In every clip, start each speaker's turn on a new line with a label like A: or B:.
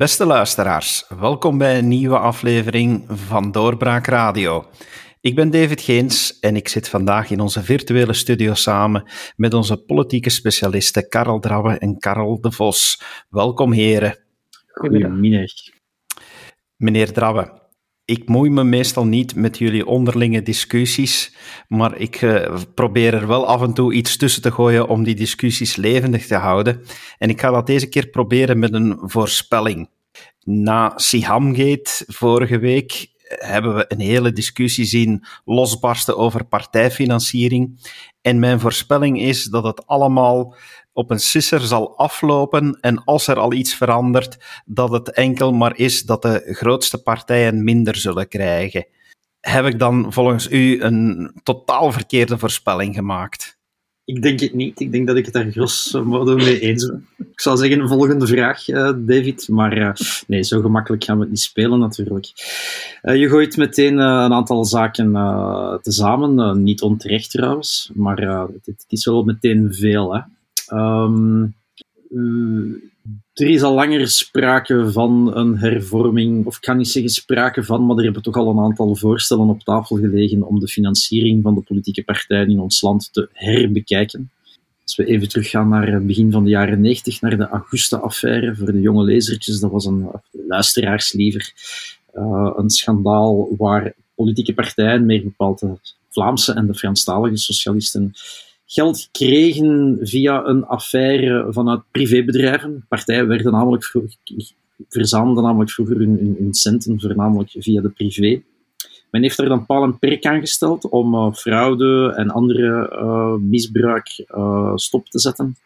A: Beste luisteraars, welkom bij een nieuwe aflevering van Doorbraak Radio. Ik ben David Geens en ik zit vandaag in onze virtuele studio samen met onze politieke specialisten Karel Drabbe en Karel de Vos. Welkom heren.
B: Goedemiddag.
A: Meneer Drabbe, ik moei me meestal niet met jullie onderlinge discussies, maar ik uh, probeer er wel af en toe iets tussen te gooien om die discussies levendig te houden. En ik ga dat deze keer proberen met een voorspelling. Na Sihamgate vorige week hebben we een hele discussie zien losbarsten over partijfinanciering. En mijn voorspelling is dat het allemaal op een sisser zal aflopen en als er al iets verandert, dat het enkel maar is dat de grootste partijen minder zullen krijgen. Heb ik dan volgens u een totaal verkeerde voorspelling gemaakt?
B: Ik denk het niet. Ik denk dat ik het daar grosso mee eens ben. Ik zou zeggen, volgende vraag, uh, David. Maar uh, nee, zo gemakkelijk gaan we het niet spelen natuurlijk. Uh, je gooit meteen een aantal zaken tezamen. niet onterecht trouwens, maar het, het, is wel meteen veel. Hè. Um, er is al langer sprake van een hervorming, of ik kan niet zeggen sprake van, maar er hebben toch al een aantal voorstellen op tafel gelegen om de financiering van de politieke partijen in ons land te herbekijken. Als we even teruggaan naar het begin van de jaren 90, naar de Augusta-affaire, voor de jonge lezertjes, dat was een, luisteraars liever, uh, een schandaal waar politieke partijen, meer bepaald de Vlaamse en de Franstalige socialisten, geld kregen via een affaire vanuit privébedrijven. Partijen werden namelijk verzamelden namelijk vroeger hun, hun, centen voornamelijk via de privé. Men heeft er dan paal en perk aan gesteld om uh, fraude en andere uh, misbruik uh, stop te zetten.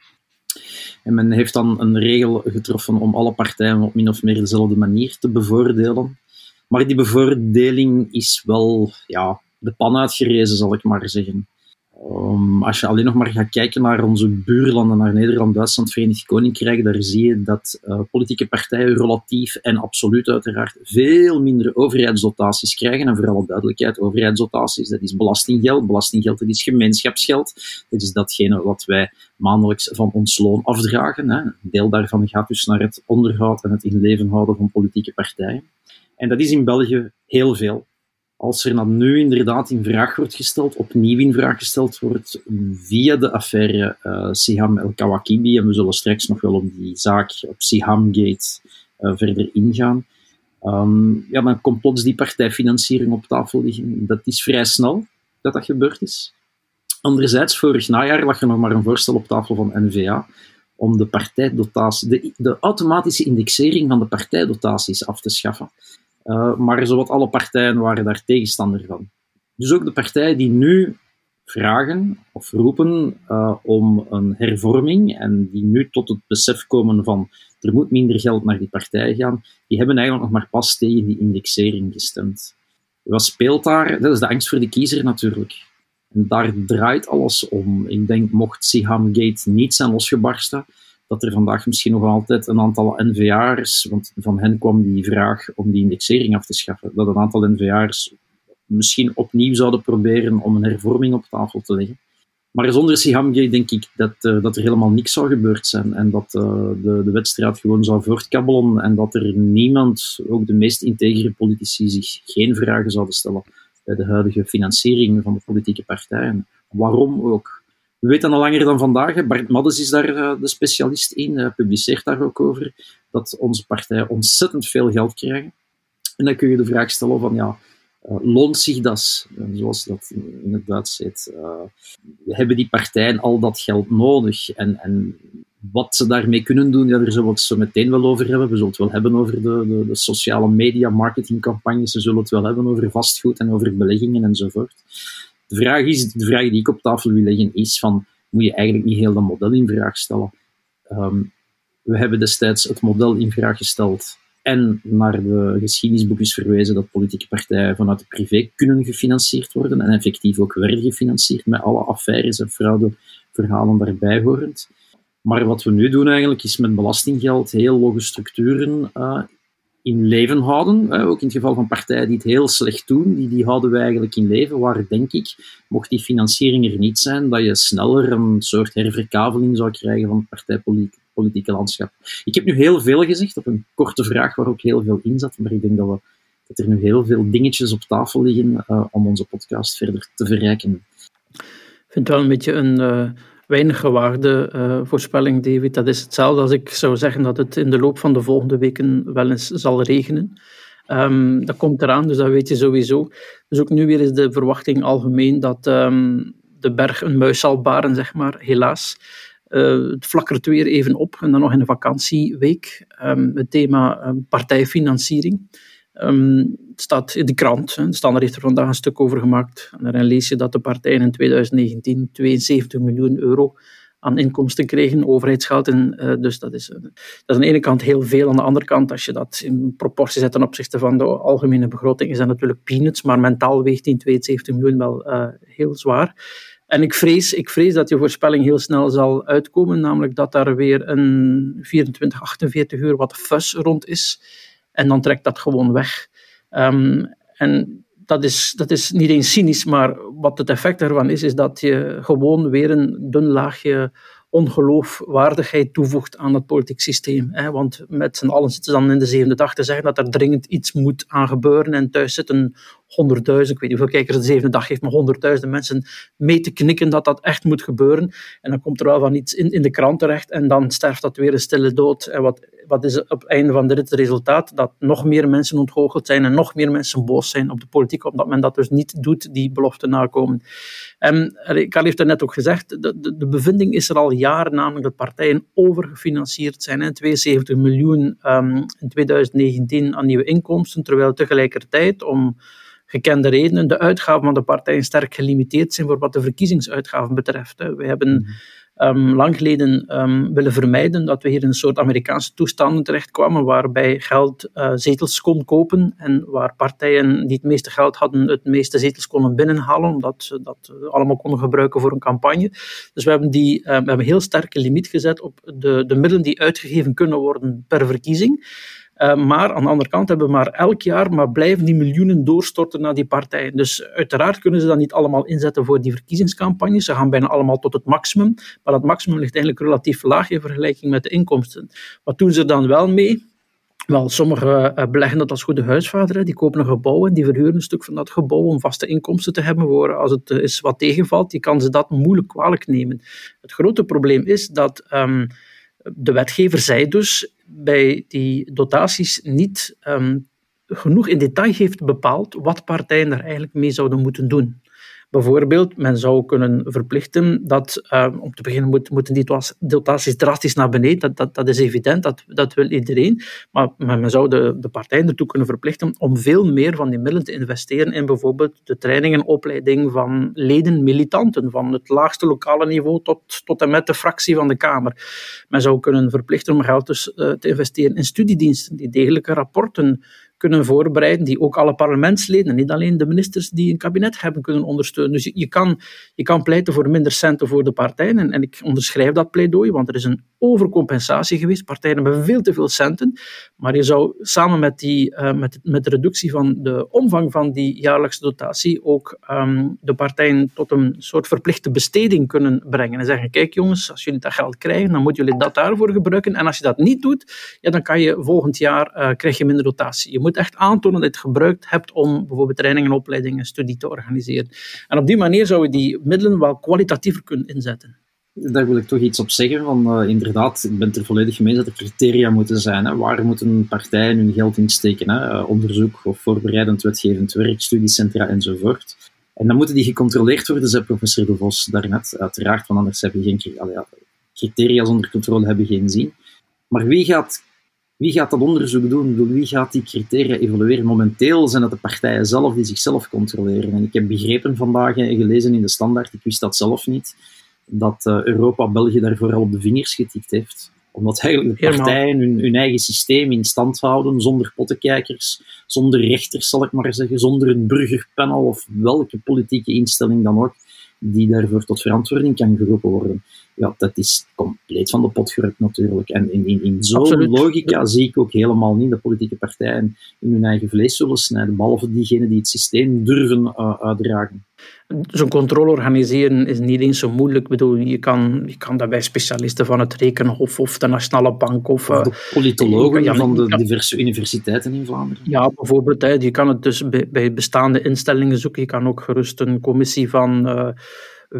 B: En men heeft dan een regel getroffen om alle partijen op min of meer dezelfde manier te bevoordelen. Maar die bevoordeling is wel ja, de pan uitgerezen, zal ik maar zeggen. Um, als je alleen nog maar gaat kijken naar onze buurlanden, naar Nederland, Duitsland, Verenigd Koninkrijk, daar zie je dat uh, politieke partijen relatief en absoluut uiteraard veel minder overheidsdotaties krijgen. En voor alle duidelijkheid, overheidsdotaties, dat is belastinggeld. Belastinggeld, dat is gemeenschapsgeld. Dat is datgene wat wij maandelijks van ons loon afdragen. Hè. Een deel daarvan gaat dus naar het onderhoud en het in leven houden van politieke partijen. En dat is in België heel veel als er dan nu inderdaad in vraag wordt gesteld, opnieuw in vraag gesteld wordt via de affaire uh, Siham El-Kawakibi, en we zullen straks nog wel op die zaak, op Sihamgate, uh, verder ingaan, um, ja, dan komt plots die partijfinanciering op tafel liggen. Dat is vrij snel dat dat gebeurd is. Anderzijds, vorig najaar lag er nog maar een voorstel op tafel van NVA om de partijdotatie, de, de automatische indexering van de partijdotaties af te schaffen. Uh, maar zowat alle partijen waren daar tegenstander van. Dus ook de partijen die nu vragen of roepen uh, om een hervorming en die nu tot het besef komen van er moet minder geld naar die partijen gaan, die hebben eigenlijk nog maar pas tegen die indexering gestemd. Wat speelt daar? Dat is de angst voor de kiezer natuurlijk. En daar draait alles om. Ik denk, mocht Gate niet zijn losgebarsten, dat er vandaag misschien nog altijd een aantal NVA'ers, want van hen kwam die vraag om die indexering af te schaffen, dat een aantal NVA'ers misschien opnieuw zouden proberen om een hervorming op tafel te leggen. Maar zonder Sihamge denk ik dat, uh, dat er helemaal niks zou gebeurd zijn en dat uh, de, de wedstrijd gewoon zou voortkabbelen en dat er niemand, ook de meest integere politici, zich geen vragen zouden stellen bij de huidige financiering van de politieke partijen. Waarom ook? We weten al langer dan vandaag, Bart Maddes is daar uh, de specialist in, publiceert daar ook over, dat onze partijen ontzettend veel geld krijgen. En dan kun je de vraag stellen van, ja, uh, loont zich dat, zoals dat in het Duits heet? hebben die partijen al dat geld nodig? En, en wat ze daarmee kunnen doen, ja, daar zullen we het zo meteen wel over hebben. We zullen het wel hebben over de, de, de sociale media, marketingcampagnes. We zullen het wel hebben over vastgoed en over beleggingen enzovoort. De vraag, is, de vraag die ik op tafel wil leggen is van, moet je eigenlijk niet heel dat model in vraag stellen? Um, we hebben destijds het model in vraag gesteld en naar de geschiedenisboekjes verwezen dat politieke partijen vanuit de privé kunnen gefinancierd worden en effectief ook werden gefinancierd met alle affaires en fraudeverhalen daarbij horend. Maar wat we nu doen eigenlijk is met belastinggeld heel logge structuren uh, in leven houden. Ook in het geval van partijen die het heel slecht doen, die, die houden wij eigenlijk in leven. Waar, denk ik, mocht die financiering er niet zijn, dat je sneller een soort herverkaveling zou krijgen van politieke landschap. Ik heb nu heel veel gezegd op een korte vraag waar ook heel veel in zat, maar ik denk dat, we, dat er nu heel veel dingetjes op tafel liggen uh, om onze podcast verder te verrijken.
C: Ik vind het wel een beetje een uh, weinig gewaagde uh, voorspelling, David. Dat is hetzelfde als ik zou zeggen dat het in de loop van de volgende weken wel eens zal regenen. Um, dat komt eraan, dus dat weet je sowieso. Dus ook nu weer is de verwachting algemeen dat um, de berg een muis zal baren, zeg maar, helaas. Uh, het flakkert weer even op en dan nog in een vakantieweek. Um, het thema partijfinanciering. Um, het staat in de krant. De Standaard heeft er vandaag een stuk over gemaakt. En daarin lees je dat de partijen in 2019 72 miljoen euro aan inkomsten kregen, overheidsgeld. En, uh, dus dat is, uh, dat is aan de ene kant heel veel. Aan de andere kant, als je dat in proportie zet ten opzichte van de algemene begroting, is dat natuurlijk peanuts. Maar mentaal weegt die 72 miljoen wel uh, heel zwaar. En ik vrees, ik vrees dat die voorspelling heel snel zal uitkomen, namelijk dat daar weer een 24, 48 uur wat fus rond is. En dan trekt dat gewoon weg. Um, en dat is, dat is niet eens cynisch, maar wat het effect daarvan is, is dat je gewoon weer een dun laagje ongeloofwaardigheid toevoegt aan het politiek systeem. Hè? Want met z'n allen zitten ze dan in de zevende dag te zeggen dat er dringend iets moet aan gebeuren. En thuis zitten honderdduizend, ik weet niet hoeveel kijkers de zevende dag heeft, maar honderdduizenden mensen mee te knikken dat dat echt moet gebeuren. En dan komt er wel van iets in, in de krant terecht en dan sterft dat weer een stille dood. En wat, wat is op het einde van de rit het resultaat? Dat nog meer mensen ontgoocheld zijn en nog meer mensen boos zijn op de politiek, omdat men dat dus niet doet, die belofte nakomen. En Karl heeft er net ook gezegd, de, de, bevinding is er al jaren, namelijk dat partijen overgefinancierd zijn. Hè, 72 miljoen um, in 2019 aan nieuwe inkomsten, terwijl tegelijkertijd om gekende redenen de uitgaven van de partijen sterk gelimiteerd zijn voor wat de verkiezingsuitgaven betreft. We hebben um, lang geleden um, willen vermijden dat we hier in een soort Amerikaanse toestanden terechtkwamen, waarbij geld uh, zetels kon kopen en waar partijen die het meeste geld hadden het meeste zetels konden binnenhalen, omdat ze dat allemaal konden gebruiken voor een campagne. Dus we hebben, die, uh, we hebben een heel sterke limiet gezet op de, de middelen die uitgegeven kunnen worden per verkiezing. Uh, maar aan de andere kant hebben we maar elk jaar maar blijven die miljoenen doorstorten naar die partijen. Dus uiteraard kunnen ze dat niet allemaal inzetten voor die verkiezingscampagnes. Ze gaan bijna allemaal tot het maximum. Maar dat maximum ligt eigenlijk relatief laag in vergelijking met de inkomsten. Wat doen ze dan wel mee? Wel, sommigen uh, beleggen dat als goede huisvader. Die kopen een gebouw en die verhuren een stuk van dat gebouw om vaste inkomsten te hebben voor als het is wat tegenvalt. Die kan ze dat moeilijk kwalijk nemen. Het grote probleem is dat um, de wetgever zei dus bij die dotaties niet um, genoeg in detail heeft bepaald wat partijen daar eigenlijk mee zouden moeten doen. Bijvoorbeeld, men zou kunnen verplichten dat, uh, om te beginnen, moet, moeten die dotaties drastisch naar beneden. Dat, dat, dat is evident, dat, dat wil iedereen. Maar, men zou de, de partijen ertoe kunnen verplichten om veel meer van die middelen te investeren in bijvoorbeeld de training en opleiding van leden, militanten, van het laagste lokale niveau tot, tot en met de fractie van de Kamer. Men zou kunnen verplichten om geld dus, uh, te investeren in studiediensten, die degelijke rapporten kunnen voorbereiden, die ook alle parlementsleden, niet alleen de ministers die een kabinet hebben, kunnen ondersteunen. Dus je, kan, je kan pleiten voor minder centen voor de partijen, en, en ik onderschrijf dat pleidooi, want er is een overcompensatie geweest. Partijen hebben veel te veel centen, maar je zou samen met, die, uh, met, met de reductie van de omvang van die jaarlijkse dotatie ook um, de partijen tot een soort verplichte besteding kunnen brengen. En zeggen, kijk jongens, als jullie dat geld krijgen, dan moeten jullie dat daarvoor gebruiken. En als je dat niet doet, ja, dan kan je volgend jaar uh, krijg je minder dotatie. Je moet echt aantonen dat je het gebruikt hebt om bijvoorbeeld trainingen, opleidingen, studie te organiseren. En op die manier zou je die middelen wel kwalitatiever kunnen inzetten.
B: Daar wil ik toch iets op zeggen. Van, uh, inderdaad, ik ben er volledig mee dat er criteria moeten zijn. Hè. Waar moeten partijen hun geld in steken? Hè? Uh, onderzoek of voorbereidend wetgevend werk, studiecentra enzovoort. En dan moeten die gecontroleerd worden, zei professor De Vos daarnet. Uiteraard, want anders heb je geen criteria zonder controle hebben geen zin. Maar wie gaat wie gaat dat onderzoek doen? Wie gaat die criteria evalueren? Momenteel zijn het de partijen zelf die zichzelf controleren. En ik heb begrepen vandaag en gelezen in de standaard, ik wist dat zelf niet, dat uh, Europa België daarvoor al op de vingers getikt heeft. Omdat eigenlijk de partijen hun, hun, eigen systeem in stand houden, zonder pottenkijkers, zonder rechters, zal ik maar zeggen, zonder een burgerpanel of welke politieke instelling dan ook, die daarvoor tot verantwoording kan geroepen worden. Ja, dat is compleet van de pot gerukt natuurlijk. En in, in, in zo'n logica zie ik ook helemaal niet de politieke partijen in hun eigen vlees zullen snijden, behalve diegenen die het systeem durven uh, uitdragen.
C: Zo'n controle organiseren is niet eens zo moeilijk. Ik bedoel, je, kan, je kan dat bij specialisten van het Rekenhof of de Nationale Bank of...
B: de eh, politologen van de diverse universiteiten in Vlaanderen.
C: Ja, bijvoorbeeld. Hè, je kan het dus bij, bij bestaande instellingen zoeken. Je kan ook gerust een commissie van... Uh,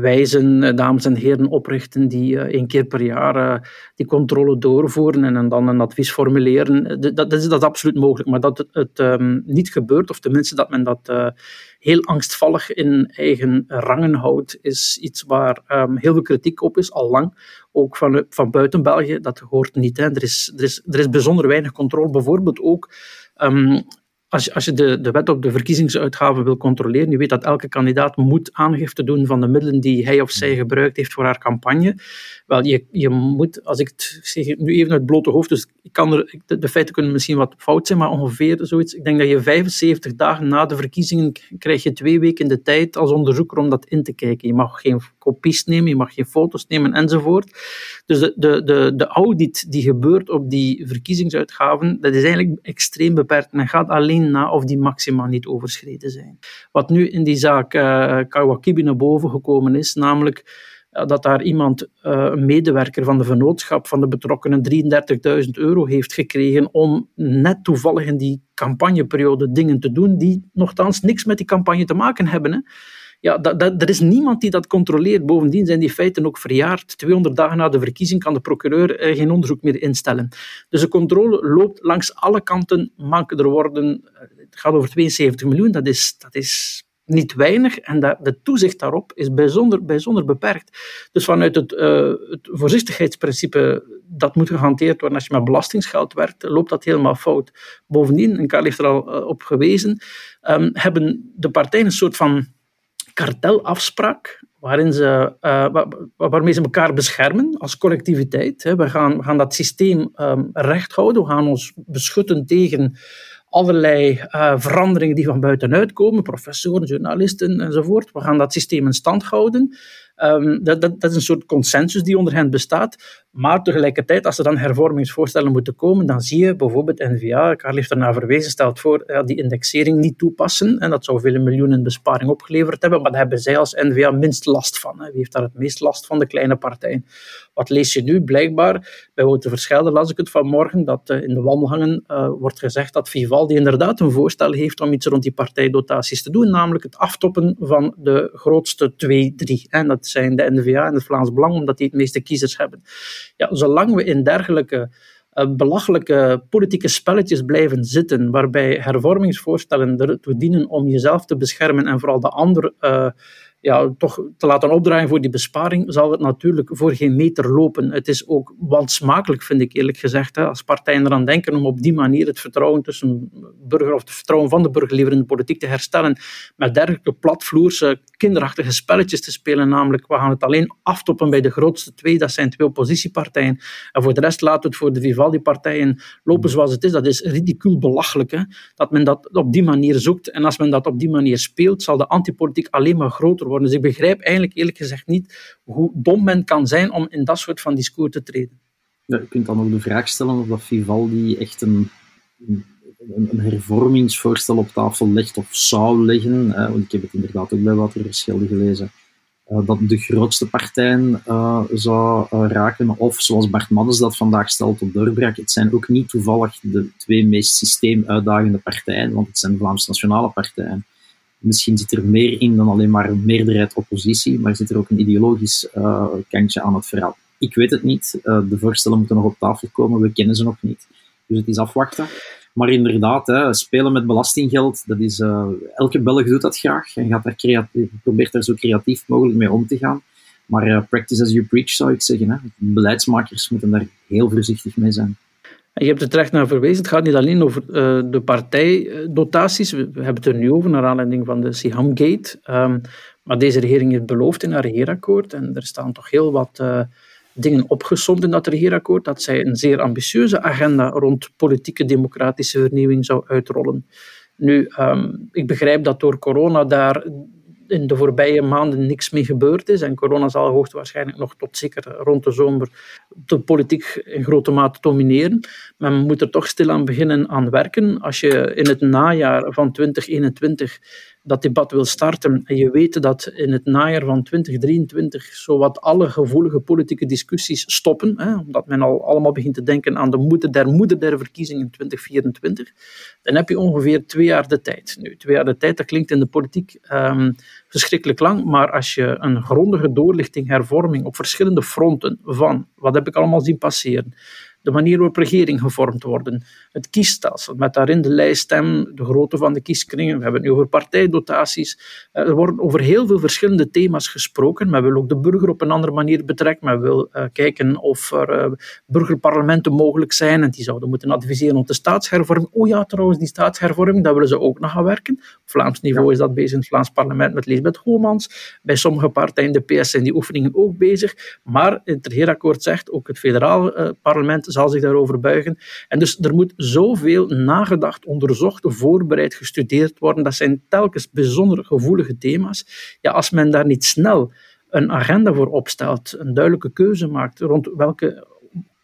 C: wijzen, eh, dames en heren, oprichten die uh, één keer per jaar uh, die controle doorvoeren en, dan een advies formuleren. Dat, dat, is, dat is absoluut mogelijk. Maar dat het, um, niet gebeurt, of tenminste dat men dat heel angstvallig in eigen rangen houdt, is iets waar um, heel veel kritiek op is, al lang. Ook van, van buiten België, dat hoort niet. Hè. Er, is, er, is, er is bijzonder weinig controle. Bijvoorbeeld ook um, als je, als je de, de wet op de verkiezingsuitgaven wil controleren, je weet dat elke kandidaat moet aangifte doen van de middelen die hij of zij gebruikt heeft voor haar campagne. Wel, je, je moet, als ik het zeg nu even uit het blote hoofd, dus ik kan er, de, de, feiten kunnen misschien wat fout zijn, maar ongeveer zoiets. Ik denk dat je 75 dagen na de verkiezingen krijg je twee weken de tijd als onderzoeker om dat in te kijken. Je mag geen kopies nemen, je mag geen foto's nemen enzovoort. Dus de, de, de, de audit die gebeurt op die verkiezingsuitgaven, dat is eigenlijk extreem beperkt. Men gaat alleen na of die maxima niet overschreden zijn. Wat nu in die zaak uh, Kawakibi naar boven gekomen is, namelijk dat daar iemand, uh, een medewerker van de vennootschap van de betrokkenen, 33.000 euro heeft gekregen om net toevallig in die campagneperiode dingen te doen die nogthans niks met die campagne te maken hebben. Ja, dat, er is niemand die dat controleert. Bovendien zijn die feiten ook verjaard. 200 dagen na de verkiezing kan de procureur eh, geen onderzoek meer instellen. Dus de controle loopt langs alle kanten manken er worden. Eh, het gaat over 72 miljoen, dat is, dat is niet weinig en de toezicht daarop is bijzonder, bijzonder beperkt. Dus vanuit het, uh, het voorzichtigheidsprincipe dat moet gehanteerd worden als je met belastingsgeld werkt, loopt dat helemaal fout. Bovendien, en Karl heeft er al op gewezen, um, hebben de partijen een soort van kartelafspraak waarin ze, uh, waarmee ze elkaar beschermen als collectiviteit. We gaan, we gaan dat systeem um, recht houden, we gaan ons beschutten tegen allerlei uh, veranderingen die van buitenuit komen, professoren, journalisten enzovoort. We gaan dat systeem in stand houden. Um, dat, dat, dat, is een soort consensus die onder hen bestaat. Maar tegelijkertijd, als er dan hervormingsvoorstellen moeten komen, dan zie je bijvoorbeeld N-VA, Karl heeft ernaar verwezen, stelt voor ja, die indexering niet toepassen. En dat zou vele miljoenen besparing opgeleverd hebben, maar daar hebben zij als N-VA minst last van. Hè. Wie heeft daar het meest last van? De kleine partijen. Wat lees je nu? Blijkbaar, bij Wouter Verschelde las ik het vanmorgen, dat uh, in de wandelgangen uh, wordt gezegd dat Vivaldi inderdaad een voorstel heeft om iets rond die partijdotaties te doen, namelijk het aftoppen van de grootste twee, drie. En dat zijn de NVA en het Vlaams Belang, omdat die het meeste kiezers hebben. Ja, zolang we in dergelijke uh, belachelijke politieke spelletjes blijven zitten, waarbij hervormingsvoorstellen ertoe dienen om jezelf te beschermen en vooral de ander uh, ja, toch te laten opdraaien voor die besparing, zal het natuurlijk voor geen meter lopen. Het is ook wansmakelijk, vind ik eerlijk gezegd, hè, als partijen eraan denken om op die manier het vertrouwen tussen burger, of het vertrouwen van de burger in de politiek te herstellen, met dergelijke platvloerse, kinderachtige spelletjes te spelen, namelijk we gaan het alleen aftoppen bij de grootste twee, dat zijn twee oppositiepartijen, en voor de rest laten we het voor de Vivaldi-partijen lopen zoals het is. Dat is ridicuul belachelijk, hè, dat men dat op die manier zoekt. En als men dat op die manier speelt, zal de antipolitiek alleen maar groter worden Dus ik begrijp eigenlijk eerlijk gezegd niet hoe dom men kan zijn om in dat soort van discours te treden.
B: Je kunt dan ook de vraag stellen of dat Vivaldi echt een, een, een hervormingsvoorstel op tafel legt of zou leggen. Eh, want ik heb het inderdaad ook bij wat er verschillen gelezen. Uh, dat de grootste partijen uh, zou uh, raken. Of zoals Bart Maddes dat vandaag stelt op doorbraak. Het zijn ook niet toevallig de twee meest systeemuitdagende partijen, want het zijn de Vlaamse nationale partijen. Misschien zit er meer in dan alleen maar een meerderheid oppositie, maar zit er ook een ideologisch uh, kantje aan het verhaal. Ik weet het niet. Uh, de voorstellen moeten nog op tafel komen. We kennen ze nog niet. Dus het is afwachten. Maar inderdaad, hè, spelen met belastinggeld, dat is, uh, elke Belg doet dat graag en gaat daar creatief, probeert daar zo creatief mogelijk mee om te gaan. Maar practice as you preach, zou ik zeggen. Hè. Beleidsmakers moeten daar heel voorzichtig mee zijn.
C: Je hebt er terecht naar verwezen, het gaat niet alleen over uh, de partijdotaties, we, hebben het er nu over naar aanleiding van de Siham-gate, um, maar deze regering heeft beloofd in haar regeerakkoord, en er staan toch heel wat uh, dingen opgesomd in dat regeerakkoord, dat zij een zeer ambitieuze agenda rond politieke democratische vernieuwing zou uitrollen. Nu, um, ik begrijp dat door corona daar in de voorbije maanden niks mee gebeurd is. En corona zal hoogstwaarschijnlijk nog tot zeker rond de zomer de politiek in grote mate domineren. Maar men moet er toch stilaan beginnen aan werken. Als je in het najaar van 2021 dat debat wil starten en je weet dat in het najaar van 2023 zowat alle gevoelige politieke discussies stoppen, hè, omdat men al allemaal begint te denken aan de moeder der moeder der verkiezingen in 2024, dan heb je ongeveer twee jaar de tijd. Nu, twee jaar de tijd, dat klinkt in de politiek um, verschrikkelijk lang, maar als je een grondige doorlichting, hervorming op verschillende fronten van wat heb ik allemaal zien passeren, de manier waarop regering gevormd worden, het kiesstelsel, met daarin de lijststem, de grootte van de kieskringen, we hebben het nu over partijdotaties, eh, er worden over heel veel verschillende thema's gesproken, men wil ook de burger op een andere manier betrekken, men wil uh, kijken of er uh, burgerparlementen mogelijk zijn, en die zouden moeten adviseren op de staatshervorming. Oh ja, trouwens, die staatshervorming, daar willen ze ook nog gaan werken. Op Vlaams niveau is dat bezig in het Vlaams parlement met Lisbeth Homans, bij sommige partijen, de PS, zijn die oefeningen ook bezig, maar het regeerakkoord zegt, ook het federaal parlement zal zich daarover buigen. En dus er moet zoveel nagedacht, onderzocht, voorbereid, gestudeerd worden. Dat zijn telkens bijzonder gevoelige thema's. Ja, als men daar niet snel een agenda voor opstelt, een duidelijke keuze maakt rond welke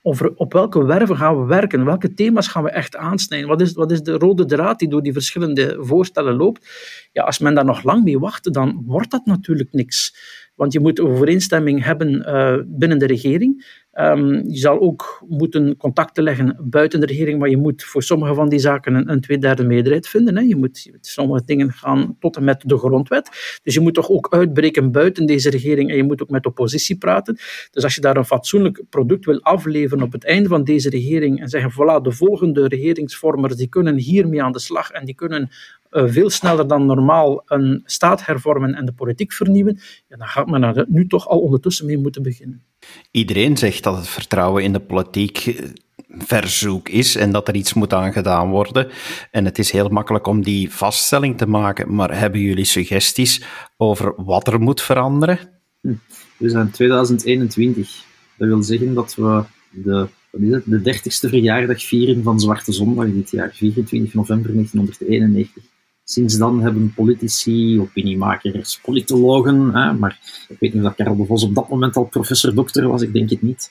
C: over op welke werven gaan we werken? Welke thema's gaan we echt aansnijden? Wat is, wat is de rode draad die door die verschillende voorstellen loopt? Ja, als men daar nog lang mee wacht, dan wordt dat natuurlijk niks. Want je moet overeenstemming hebben uh, binnen de regering. Um, je zal ook moeten contacten leggen buiten de regering, maar je moet voor sommige van die zaken een, een tweederde meerderheid vinden. Hè. Je, moet, sommige dingen gaan tot en met de grondwet. Dus je moet toch ook uitbreken buiten deze regering en je moet ook met de oppositie praten. Dus als je daar een fatsoenlijk product wil afleveren op het einde van deze regering en zeggen, voilà, de volgende regeringsvormers die kunnen hiermee aan de slag en die kunnen veel sneller dan normaal een staat hervormen en de politiek vernieuwen, ja, dan gaat men er nu toch al ondertussen mee moeten beginnen.
A: Iedereen zegt dat het vertrouwen in de politiek eh, verzoek is en dat er iets moet aan gedaan worden. En het is heel makkelijk om die vaststelling te maken, maar hebben jullie suggesties over wat er moet veranderen?
B: Hm. We zijn 2021. Dat wil zeggen dat we de, wat is het, de 30ste verjaardag vieren van Zwarte Zondag dit jaar, 24 november 1991. Sinds dan hebben politici, opiniemakers, politologen, hè, maar ik weet niet of Karel de Vos op dat moment al professor dokter was, ik denk het niet,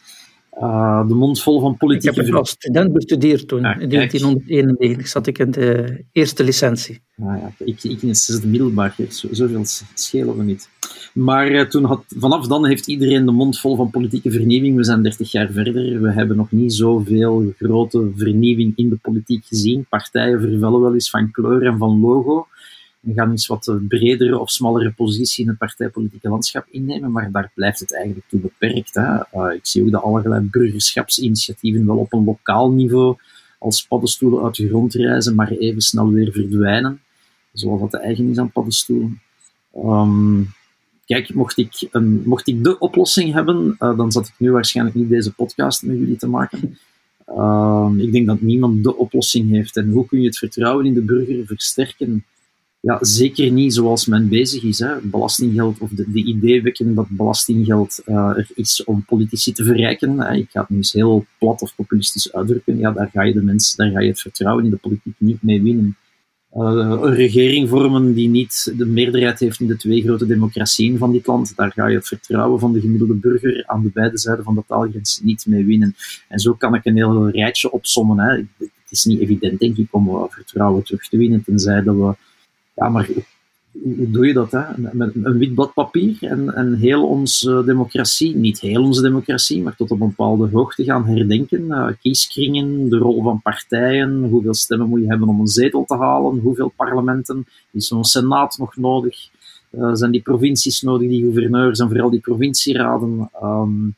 B: uh, de mond vol van politiek.
C: Ik heb als student bestudeerd toen. Ah, in 1991 zat ik in de eerste licentie.
B: Ah, ja. ik, ik in het middelbaar. Zo, zoveel schelen we niet. Maar uh, toen had, vanaf dan heeft iedereen de mond vol van politieke vernieuwing. We zijn 30 jaar verder. We hebben nog niet zoveel grote vernieuwing in de politiek gezien. Partijen vervellen wel eens van kleur en van logo en gaan eens wat bredere of smallere positie in het partijpolitieke landschap innemen, maar daar blijft het eigenlijk toe beperkt. Hè. Uh, ik zie ook de allerlei burgerschapsinitiatieven wel op een lokaal niveau als paddenstoelen uit de grond reizen, maar even snel weer verdwijnen, zoals dat de eigen is aan paddenstoelen. Um, kijk, mocht ik, een, mocht ik de oplossing hebben, uh, dan zat ik nu waarschijnlijk niet deze podcast met jullie te maken. Uh, ik denk dat niemand de oplossing heeft. En hoe kun je het vertrouwen in de burger versterken? Ja, zeker niet zoals men bezig is. Hè. Belastinggeld, of de, de idee wekken dat belastinggeld uh, er is om politici te verrijken. Hè. Ik ga het nu eens heel plat of populistisch uitdrukken. Ja, daar ga je de mensen, daar ga je het vertrouwen in de politiek niet mee winnen. Uh, een regering vormen die niet de meerderheid heeft in de twee grote democratieën van dit land, daar ga je het vertrouwen van de gemiddelde burger aan de beide zijden van de taalgrens niet mee winnen. En zo kan ik een heel rijtje opsommen. Hè. Het is niet evident, denk ik, om vertrouwen terug te winnen, tenzij dat we ja, maar hoe doe je dat? Hè? Met een wit blad papier en, en heel onze democratie, niet heel onze democratie, maar tot op een bepaalde hoogte gaan herdenken. Uh, kieskringen, de rol van partijen, hoeveel stemmen moet je hebben om een zetel te halen, hoeveel parlementen, is zo'n senaat nog nodig, uh, zijn die provincies nodig, die gouverneurs en vooral die provincieraden. Um,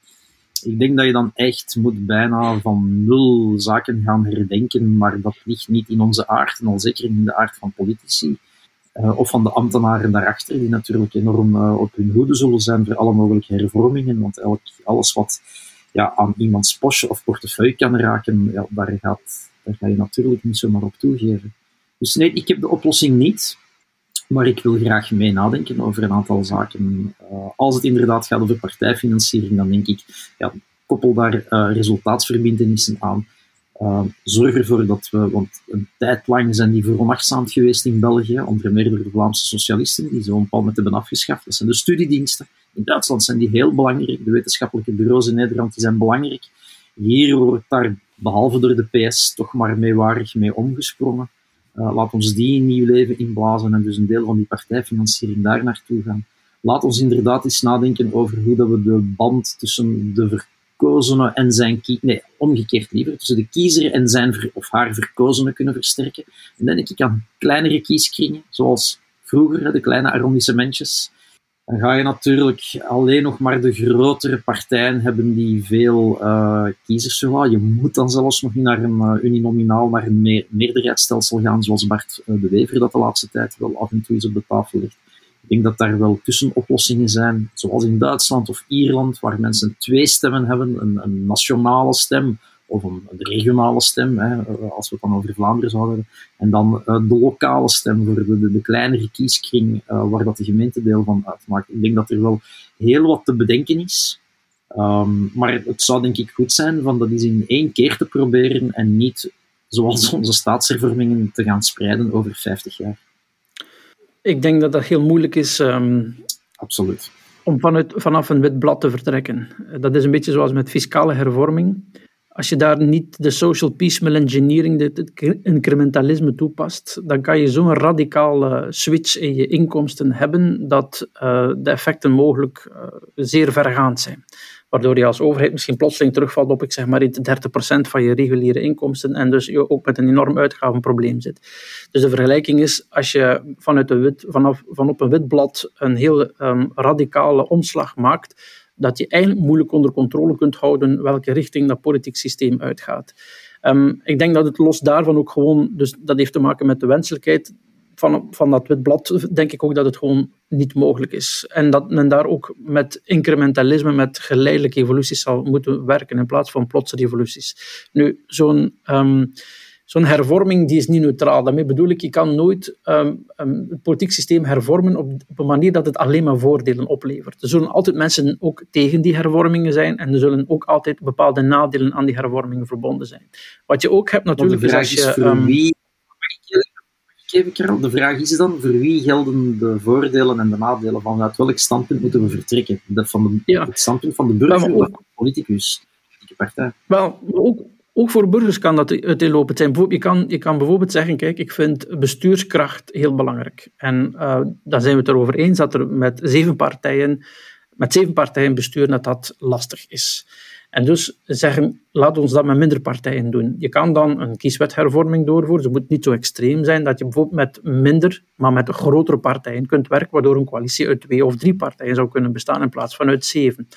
B: ik denk dat je dan echt moet bijna van nul zaken gaan herdenken, maar dat ligt niet in onze aard en al zeker in de aard van politici. Uh, of van de ambtenaren daarachter, die natuurlijk enorm uh, op hun hoede zullen zijn voor alle mogelijke hervormingen. Want elk, alles wat ja, aan iemands postje of portefeuille kan raken, daar, gaat, daar ga je natuurlijk niet zomaar op toegeven. Dus nee, ik heb de oplossing niet. Maar ik wil graag mee nadenken over een aantal zaken. Uh, als het inderdaad gaat over partijfinanciering, dan denk ik, ja, koppel daar resultaatsverbindenissen aan. Uh, zorg ervoor dat we, want een tijd lang zijn die veronachtzaamd geweest in België, onder meer door de Vlaamse socialisten, die zo'n moment hebben afgeschaft. Dat zijn de studiediensten. In Duitsland zijn die heel belangrijk. De wetenschappelijke bureaus in Nederland die zijn belangrijk. Hier wordt daar, behalve door de PS, toch maar meewarig mee omgesprongen. Uh, laat ons die een nieuw leven inblazen en dus een deel van die partijfinanciering daar naartoe gaan. Laat ons inderdaad eens nadenken over hoe dat we de band tussen de en zijn nee, omgekeerd liever, tussen de kiezer en zijn of haar verkozene kunnen versterken. En dan denk ik aan kleinere kieskringen, zoals vroeger, de kleine arrondissementjes. Dan ga je natuurlijk alleen nog maar de grotere partijen hebben die veel uh, kiezers zullen. Je moet dan zelfs nog niet naar een uh, uninominaal, naar een me meerderheidsstelsel gaan, zoals Bart uh, de Wever dat de laatste tijd wel af en toe eens op de tafel ligt. Ik denk dat daar wel tussenoplossingen zijn, zoals in Duitsland of Ierland, waar mensen twee stemmen hebben, een, een nationale stem of een, regionale stem, hè, als we het dan over Vlaanderen zouden hebben, en dan uh, de lokale stem voor de, de, kleinere kieskring, uh, waar dat de gemeente deel van uitmaakt. Ik denk dat er wel heel wat te bedenken is, um, maar het zou denk ik goed zijn van dat eens in één keer te proberen en niet zoals onze staatshervormingen te gaan spreiden over 50 jaar.
C: Ik denk dat dat heel moeilijk is. Um,
B: Absoluut.
C: Om vanuit, vanaf een wit blad te vertrekken. Dat is een beetje zoals met fiscale hervorming. Als je daar niet de social piecemeal engineering, het incrementalisme toepast, dan kan je zo'n radicale switch in je inkomsten hebben dat uh, de effecten mogelijk uh, zeer vergaand zijn waardoor je als overheid misschien plotseling terugvalt op, ik zeg maar, 30% van je reguliere inkomsten en dus je ook met een enorm uitgavenprobleem zit. Dus de vergelijking is, als je vanuit de wit, vanaf, van op een wit blad een heel um, radicale omslag maakt, dat je eigenlijk moeilijk onder controle kunt houden welke richting dat politiek systeem uitgaat. Um, ik denk dat het los daarvan ook gewoon, dus dat heeft te maken met de wenselijkheid van, van dat wit blad, denk ik ook dat het gewoon niet mogelijk is. En dat men daar ook met incrementalisme, met geleidelijke evoluties zal moeten werken in plaats van plotse revoluties. Nu, zo'n um, zo'n hervorming die is niet neutraal. Daarmee bedoel ik, je kan nooit um, um, het politiek systeem hervormen op, op, een manier dat het alleen maar voordelen oplevert. Er zullen altijd mensen ook tegen die hervormingen zijn en er zullen ook altijd bepaalde nadelen aan die hervormingen verbonden zijn. Wat je ook hebt natuurlijk...
B: is als je, voor wie de vraag is dan, voor wie gelden de voordelen en de nadelen van uit welk standpunt moeten we vertrekken? Dat van de, ja. Het standpunt van de burger of de politicus, de partij?
C: Wel, ook, ook voor burgers kan dat uiteenlopend zijn. Je kan, je kan bijvoorbeeld zeggen, kijk, ik vind bestuurskracht heel belangrijk. En uh, dan zijn we het erover eens dat er met zeven partijen, met zeven partijen besturen dat dat lastig is. En dus zeggen, laat ons dat met minder partijen doen. Je kan dan een kieswethervorming doorvoeren. Ze moet niet zo extreem zijn dat je bijvoorbeeld met minder, maar met grotere partijen kunt werken, waardoor een coalitie uit twee of drie partijen zou kunnen bestaan in plaats van uit zeven.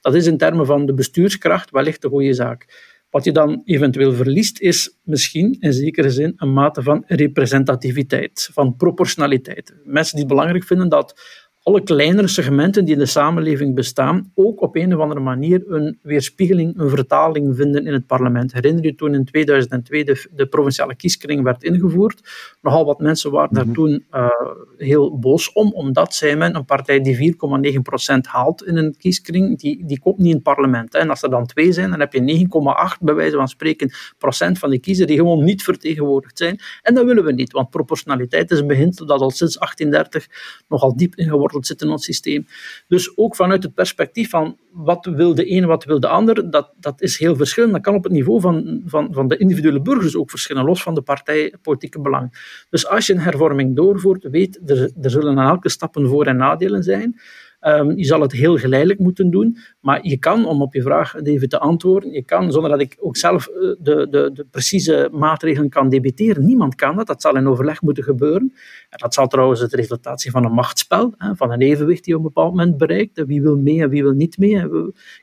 C: Dat is in termen van de bestuurskracht wellicht de goede zaak. Wat je dan eventueel verliest, is misschien in zekere zin een mate van representativiteit, van proportionaliteit. Mensen die het belangrijk vinden dat alle kleinere segmenten die in de samenleving bestaan, ook op een of andere manier een weerspiegeling, een vertaling vinden in het parlement. Herinner je toen in 2002 de, de provinciale kieskring werd ingevoerd? Nogal wat mensen waren daar mhm. toen uh, heel boos om, omdat zij men een partij die 4,9% haalt in een kieskring, die, die komt niet in het parlement. En als er dan twee zijn, dan heb je 9,8 bij wijze van spreken procent van de kiezers die gewoon niet vertegenwoordigd zijn. En dat willen we niet, want proportionaliteit is een beginsel dat al sinds 1830 nogal diep ingeworteld zit in ons systeem. Dus ook vanuit het perspectief van wat wil de ene, wat wil de ander, dat, dat is heel verschillend. Dat kan op het niveau van, van, van de individuele burgers ook verschillen, los van de partijpolitieke belang. Dus als je een hervorming doorvoert, weet, er, er zullen aan elke stappen voor- en nadelen zijn. Um, je zal het heel geleidelijk moeten doen, maar je kan, om op je vraag even te antwoorden, je kan, zonder dat ik ook zelf eh, de, de, de precieze maatregelen kan debiteren, niemand kan dat, dat zal in overleg moeten gebeuren. En dat zal trouwens het resultaat zijn van een machtsspel, van een evenwicht die op een bepaald moment bereikt. Wie wil mee en wie wil niet mee.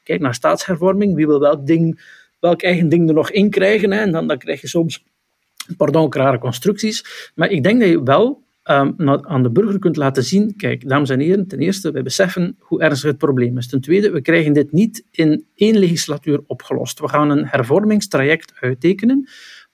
C: Kijk naar staatshervorming, wie wil welk, ding, welk eigen ding er nog in krijgen. En dan, dan krijg je soms pardon, rare constructies. Maar ik denk dat je wel um, aan de burger kunt laten zien, kijk, dames en heren, ten eerste, wij beseffen hoe ernstig het probleem is. Ten tweede, we krijgen dit niet in één legislatuur opgelost. We gaan een hervormingstraject uittekenen,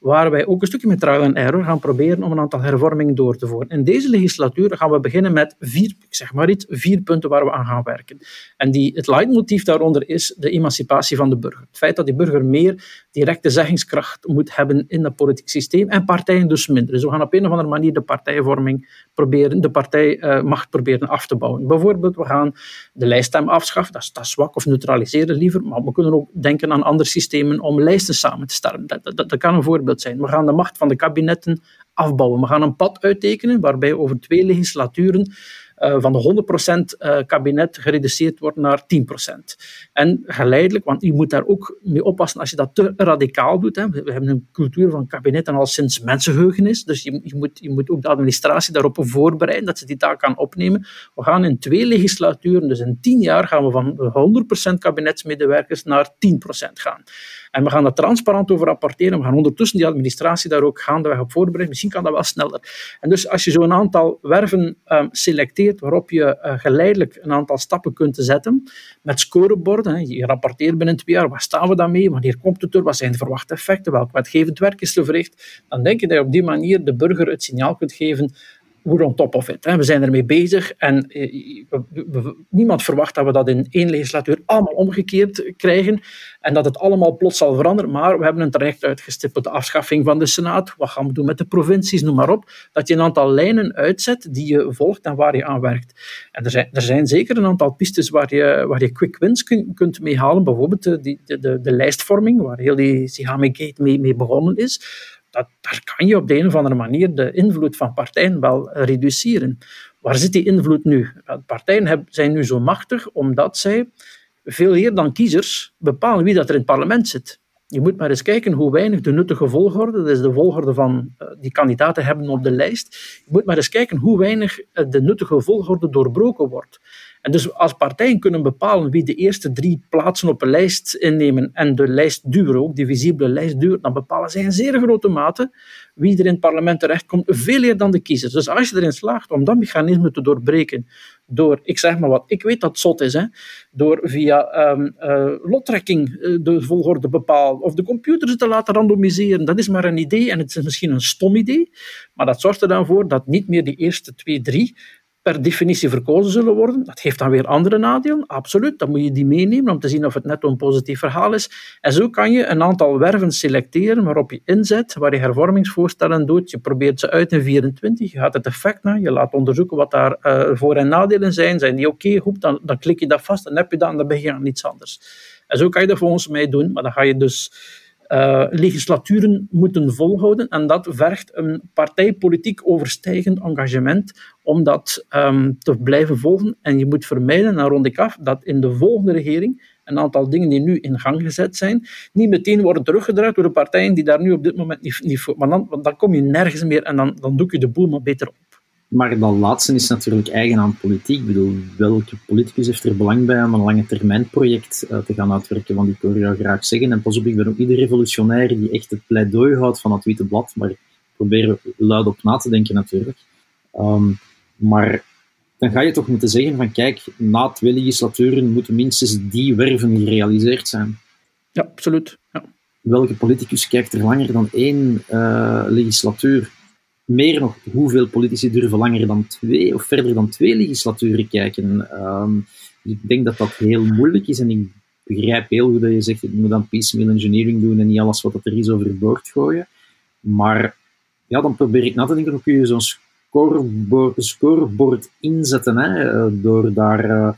C: waar wij ook een stukje met trial and error gaan proberen om een aantal hervormingen door te voeren. In deze legislatuur gaan we beginnen met vier, zeg maar iets, vier punten waar we aan gaan werken. En die, het leidmotief daaronder is de emancipatie van de burger. Het feit dat die burger meer directe zeggingskracht moet hebben in het politiek systeem en partijen dus minder. Dus we gaan op een of andere manier de partijvorming proberen, de partijmacht proberen af te bouwen. Bijvoorbeeld, we gaan de lijststem afschaffen, dat is, dat zwak, of neutraliseren liever, maar we kunnen ook denken aan andere systemen om lijsten samen te stellen. Dat, dat, dat kan een voorbeeld We gaan de macht van de kabinetten afbouwen. We gaan een pad uittekenen waarbij over twee legislaturen uh, van de 100% uh, kabinet gereduceerd wordt naar 10%. En geleidelijk, want je moet daar ook mee oppassen als je dat te radicaal doet. Hè. We hebben een cultuur van kabinetten al sinds mensenheugenis, dus je, je, moet, je moet ook de administratie daarop voorbereiden dat ze die taak kan opnemen. We gaan in twee legislaturen, dus in 10 jaar, gaan we van 100% kabinetsmedewerkers naar 10% gaan. En we gaan daar transparant over rapporteren. We gaan ondertussen die administratie daar ook gaandeweg op voorbereiden. Misschien kan dat wel sneller. En dus als je zo'n aantal werven um, selecteert, waarop je uh, geleidelijk een aantal stappen kunt zetten, met scoreborden, je rapporteert binnen twee jaar, waar staan we dan mee, wanneer komt het er, wat zijn de verwachte effecten, welk wetgevend werk is er verricht, dan denk je dat je op die manier de burger het signaal kunt geven we're on top of it. We zijn ermee bezig en eh, niemand verwacht dat we dat in één legislatuur allemaal omgekeerd krijgen en dat het allemaal plots zal veranderen, maar we hebben een traject uitgestippeld. De afschaffing van de Senaat, wat gaan we doen met de provincies, noem maar op. Dat je een aantal lijnen uitzet die je volgt en waar je aan werkt. En er zijn, er zijn zeker een aantal pistes waar je, waar je quick wins kun, kunt mee halen. Bijvoorbeeld de, de, de, de lijstvorming, waar heel die Sigame Gate mee, mee begonnen is dat, daar kan je op de een of andere manier de invloed van partijen wel reduceren. Waar zit die invloed nu? Partijen zijn nu zo machtig omdat zij veel eer dan kiezers bepalen wie dat er in het parlement zit. Je moet maar eens kijken hoe weinig de nuttige volgorde, dat is de volgorde van uh, die kandidaten hebben op de lijst, je moet maar eens kijken hoe weinig uh, de nuttige volgorde doorbroken wordt. En dus als partijen kunnen bepalen wie de eerste drie plaatsen op een lijst innemen en de lijst duren, ook die visibele lijst duurt, dan bepalen zij in zeer grote mate wie er in het parlement terechtkomt, veel eer dan de kiezers. Dus als je erin slaagt om dat mechanisme te doorbreken, door, ik zeg maar wat, ik weet dat zot is, hè, door via um, lottrekking uh, de volgorde bepalen, of de computers te laten randomiseren, dat is maar een idee en het is misschien een stom idee, maar dat zorgt er dan voor dat niet meer die eerste twee, drie per definitie verkozen zullen worden. Dat heeft dan weer andere nadelen, absoluut. Dan moet je die meenemen om te zien of het net een positief verhaal is. En zo kan je een aantal werven selecteren waarop je inzet, waar je hervormingsvoorstellen doet. Je probeert ze uit in 24, je gaat het effect naar, je laat onderzoeken wat daar uh, voor- en nadelen zijn. Zijn die oké, okay, dan, dan klik je dat vast, dan heb je dat en dan begin je aan iets anders. En zo kan je dat volgens mij doen, maar dan ga je dus uh, legislaturen moeten volhouden. En dat vergt een partijpolitiek overstijgend engagement om dat um, te blijven volgen. En je moet vermijden, en rond ik af, dat in de volgende regering een aantal dingen die nu in gang gezet zijn, niet meteen worden teruggedraaid door de partijen die daar nu op dit moment niet, voor. Maar dan, dan kom je nergens meer en dan, dan doe je de boel maar beter op.
B: Maar dat laatste is natuurlijk eigen aan politiek. Ik bedoel, welke politicus heeft er belang bij om een lange termijn project uh, te gaan uitwerken? Want ik hoor jou graag zeggen, en pas op, ik ben ook ieder revolutionair die echt het pleidooi houdt van het witte blad, maar ik probeer luid op na te denken natuurlijk. Um, maar dan ga je toch moeten zeggen van kijk, na twee legislaturen moeten minstens die werven gerealiseerd zijn.
C: Ja, absoluut. Ja.
B: Welke politicus kijkt er langer dan één uh, legislatuur? Meer nog, hoeveel politici durven langer dan twee of verder dan twee legislaturen kijken? Um, ik denk dat dat heel moeilijk is en ik begrijp heel goed dat je zegt, je moet dan piecemeal engineering doen en niet alles wat er is overboord gooien. Maar ja, dan probeer ik na te denken, kun je zo'n scoreboard, scoreboard inzetten, hè, eh, door daar, uh,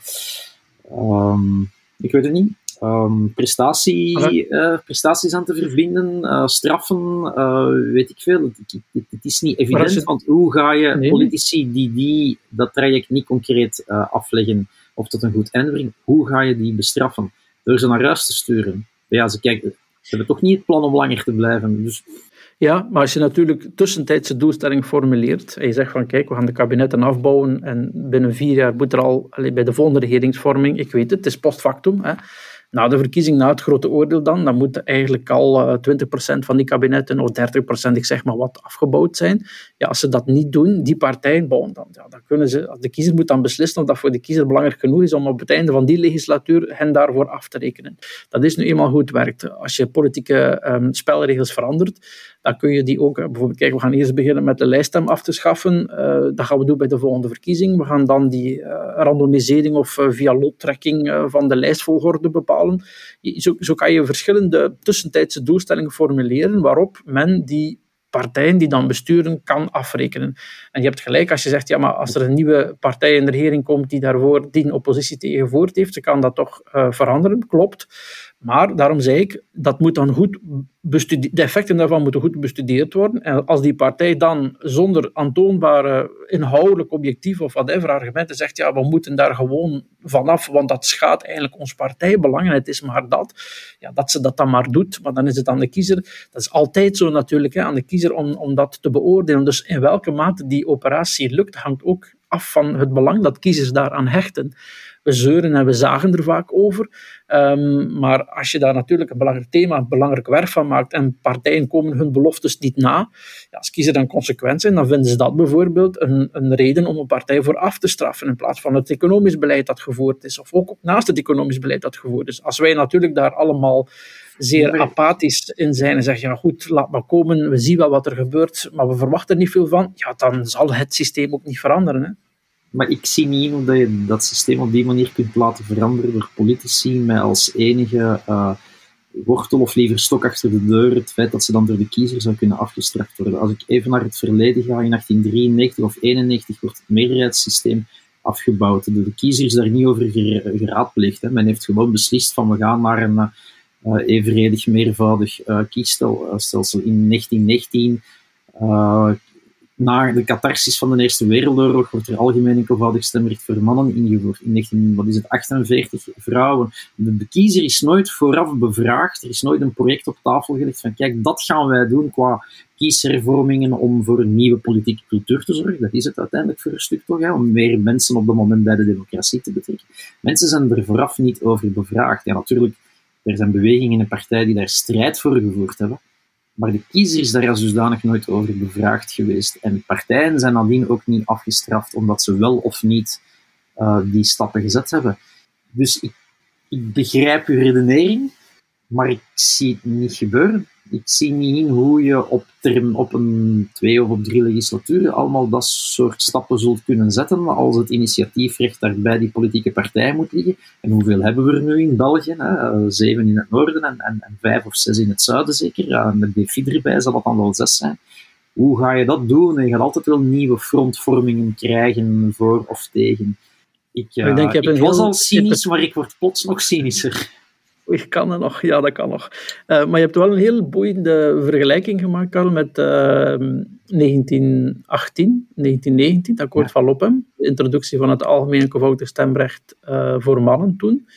B: um, ik weet het niet, um, prestatie, uh, prestaties aan te verbinden, uh, straffen, uh, weet ik veel. Het, het, het is niet evident, je... want hoe ga je nee, politici die, die dat traject niet concreet afleggen of tot een goed einde brengen, hoe ga je die bestraffen? Door ze naar huis te sturen. Ja, ze, kijken, ze hebben toch niet het plan om langer te blijven. Dus
C: ja, maar als je natuurlijk tussentijdse doelstelling formuleert en je zegt van kijk, we gaan de kabinetten afbouwen en binnen vier jaar moet er al, bij de volgende regeringsvorming, ik weet het, het is post factum, hè, na de verkiezing, na het grote oordeel dan, dan moet eigenlijk al 20% van die kabinetten of 30%, ik zeg maar wat, afgebouwd zijn. Ja, als ze dat niet doen, die partijen bouwen dan, ja, dan kunnen ze, de kiezer moet dan beslissen of dat voor de kiezer belangrijk genoeg is om op het einde van die legislatuur hen daarvoor af te rekenen. Dat is nu eenmaal hoe het werkt. Als je politieke um, spelregels verandert, dan kun je die ook, eh, bijvoorbeeld, kijk, we gaan eerst beginnen met de lijststem af te schaffen. Uh, dat gaan we doen bij de volgende verkiezing. We gaan dan die randomisering of via lottrekking van de lijstvolgorde bepalen. Zo, zo kan je verschillende tussentijdse doelstellingen formuleren waarop men die partijen die dan besturen kan afrekenen. En je hebt gelijk als je zegt, ja, maar als er een nieuwe partij in de regering komt die daarvoor die een oppositie tegenvoort heeft, ze kan dat toch uh, veranderen, klopt. Maar daarom zei ik, dat moet dan goed de effecten daarvan moeten goed bestudeerd worden. En als die partij dan zonder aantoonbare inhoudelijk objectief of whatever argumenten zegt, ja, we moeten daar gewoon vanaf, want dat schaadt eigenlijk ons partijbelang en het is maar dat, ja, dat ze dat dan maar doet, maar dan is het aan de kiezer. Dat is altijd zo natuurlijk, hè, aan de kiezer om, om dat te beoordelen. Dus in welke mate die operatie lukt, hangt ook af van het belang dat kiezers daaraan hechten we zeuren en we zagen er vaak over. Um, maar als je daar natuurlijk een belangrijk thema, een belangrijk werk van maakt en partijen komen hun beloftes niet na, ja, als kiezer dan consequent zijn, dan vinden ze dat bijvoorbeeld een, een reden om een partij voor af te straffen in plaats van het economisch beleid dat gevoerd is, of ook naast het economisch beleid dat gevoerd is. Als wij natuurlijk daar allemaal zeer apathisch in zijn en zeggen, ja goed, laat maar komen, we zien wel wat er gebeurt, maar we verwachten er niet veel van, ja, dan zal het systeem ook niet veranderen. Hè.
B: Maar ik zie niet hoe dat je dat systeem op die manier kunt laten veranderen door politici met als enige uh, wortel of liever stok achter de deur het feit dat ze dan door de kiezer zou kunnen afgestraft worden. Als ik even naar het verleden ga, in 1893 of 91 wordt het meerderheidssysteem afgebouwd. De kiezer is daar niet over geraadpleegd. Men heeft gewoon beslist van we gaan naar een uh, evenredig meervoudig uh, kiesstelsel. In 1919 uh, na de catharsis van de Eerste Wereldoorlog wordt er algemeen enkelvoudig stemrecht voor mannen ingevoerd. In 19, wat is het, 48 vrouwen. De, de kiezer is nooit vooraf bevraagd. Er is nooit een project op tafel gelegd van kijk, dat gaan wij doen qua kieshervormingen om voor een nieuwe politieke cultuur te zorgen. Dat is het uiteindelijk voor een stuk toch, hè, om meer mensen op dat moment bij de democratie te betrekken. Mensen zijn er vooraf niet over bevraagd. Ja, natuurlijk, er zijn bewegingen en partijen die daar strijd voor gevoerd hebben. Maar de kiezer is daar als dusdanig nooit over bevraagd geweest. En partijen zijn nadien ook niet afgestraft omdat ze wel of niet uh, die stappen gezet hebben. Dus ik begrijp uw redenering, maar ik zie het niet gebeuren ik zie niet in hoe je op, term, op een twee of op drie legislaturen allemaal dat soort stappen zult kunnen zetten als het initiatiefrecht daar bij die politieke partij moet liggen. En hoeveel hebben we er nu in België? Hè? Eh, zeven in het noorden en, en, en, vijf of zes in het zuiden zeker. Ja, met DFI erbij zal dat dan wel zes zijn. Hoe ga je dat doen? je gaat altijd wel nieuwe frontvormingen krijgen voor of tegen. Ik, uh, ik, denk, ik, ik was al cynisch, maar ik word plots nog cynischer.
C: Ik kan het nog, ja, dat kan nog. Uh, maar je hebt wel een heel boeiende vergelijking gemaakt, Karl, met uh, 1918, 1919, het akkoord ja. van. De introductie van het algemeen eenvoudig stemrecht uh, voor mannen toen.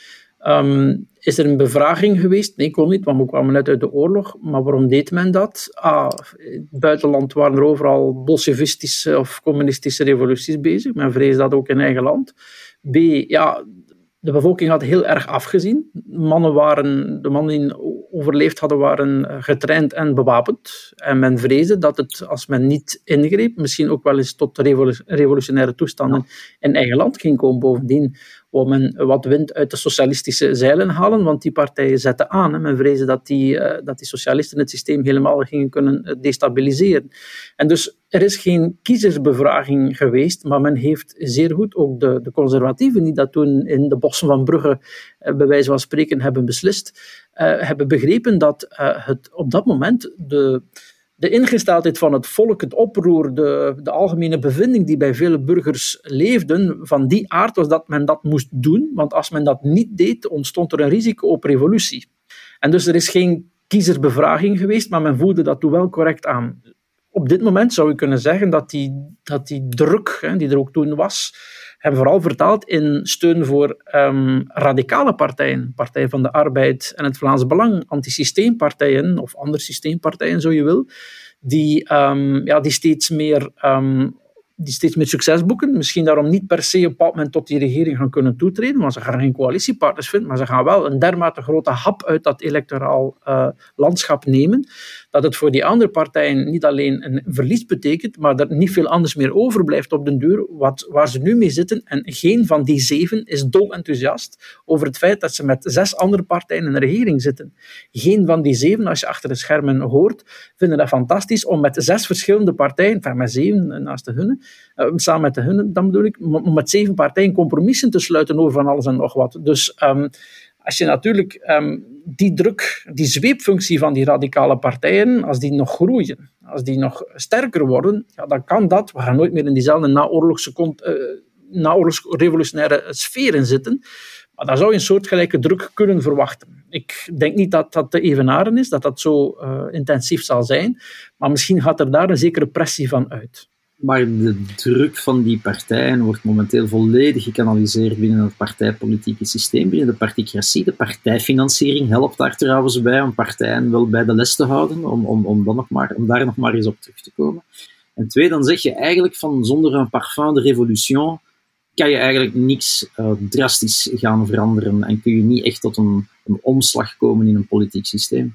C: Um, is er een bevraging geweest? Nee, kon niet, want we kwamen net uit de oorlog. Maar waarom deed men dat? Ah, in het buitenland waren er overal bolsjevistische of communistische revoluties bezig. Men vrees dat ook in eigen land. B, ja, de bevolking had heel erg afgezien. Mannen waren, de mannen die overleefd hadden, waren eh, getraind en bewapend. En men vreesde dat het, als men niet ingreep, misschien ook wel eens tot revolutionaire toestanden in eigen land ging komen. Bovendien wou men wat wind uit de socialistische zeilen halen, want die partijen zetten aan. Men vreesde dat die, uh, dat die socialisten het systeem helemaal gingen kunnen eh, destabiliseren. En dus er is geen kiezersbevraging geweest, maar men heeft zeer goed, ook de, de conservatieven die dat toen in de bossen van Brugge uh, bij wijze van spreken hebben beslist, hebben begrepen dat het op dat moment de de ingesteldheid van het volk, het oproer, de, de algemene bevinding die bij vele burgers leefden, van die aard was dat men dat moest doen, want als men dat niet deed, ontstond er een risico op revolutie. En dus er is geen kiezersbevraging geweest, maar men voelde dat toen wel correct aan. Op dit moment zou je kunnen zeggen dat die, dat die druk, hè, die er ook toen was, hem vooral vertaald in steun voor um, radicale partijen. Partij van de Arbeid en het Vlaams Belang, antisysteempartijen of andere systeempartijen, zo je wil, die, um, ja, die steeds meer um, die steeds meer succes boeken. Misschien daarom niet per se op een bepaald moment tot die regering gaan kunnen toetreden, want ze gaan geen coalitiepartners vinden, maar ze gaan wel een dermate grote hap uit dat electoraal uh, landschap nemen, dat het voor die andere partijen niet alleen een verlies betekent, maar dat niet veel anders meer overblijft op de deur wat, waar ze nu mee zitten. En geen van die zeven is dol enthousiast over het feit dat ze met zes andere partijen in een regering zitten. Geen van die zeven, als je achter de schermen hoort, vinden dat fantastisch om met zes verschillende partijen, enfin met zeven naast de hunne, uh, samen met de hunne, dan bedoel ik, om met zeven partijen compromissen te sluiten over van alles en nog wat. Dus um, als je natuurlijk um, die druk, die zweepfunctie van die radicale partijen, als die nog groeien, als die nog sterker worden, ja, dan kan dat, we gaan nooit meer in diezelfde naoorlogse, uh, naoorlogse revolutionaire sferen zitten, maar daar zou je een soortgelijke druk kunnen verwachten. Ik denk niet dat dat te evenaren is, dat dat zo uh, intensief zal zijn, maar misschien gaat er daar een zekere pressie van uit.
B: Maar de druk van die partijen wordt momenteel volledig gekanaliseerd binnen het partijpolitieke systeem, binnen de particratie. De partijfinanciering helpt daar trouwens bij om partijen wel bij de les te houden, om, om, om, dan nog maar, om daar nog maar eens op terug te komen. En twee, dan zeg je eigenlijk van zonder een parfum de revolution kan je eigenlijk niks uh, drastisch gaan veranderen en kun je niet echt tot een, een omslag komen in een politiek systeem.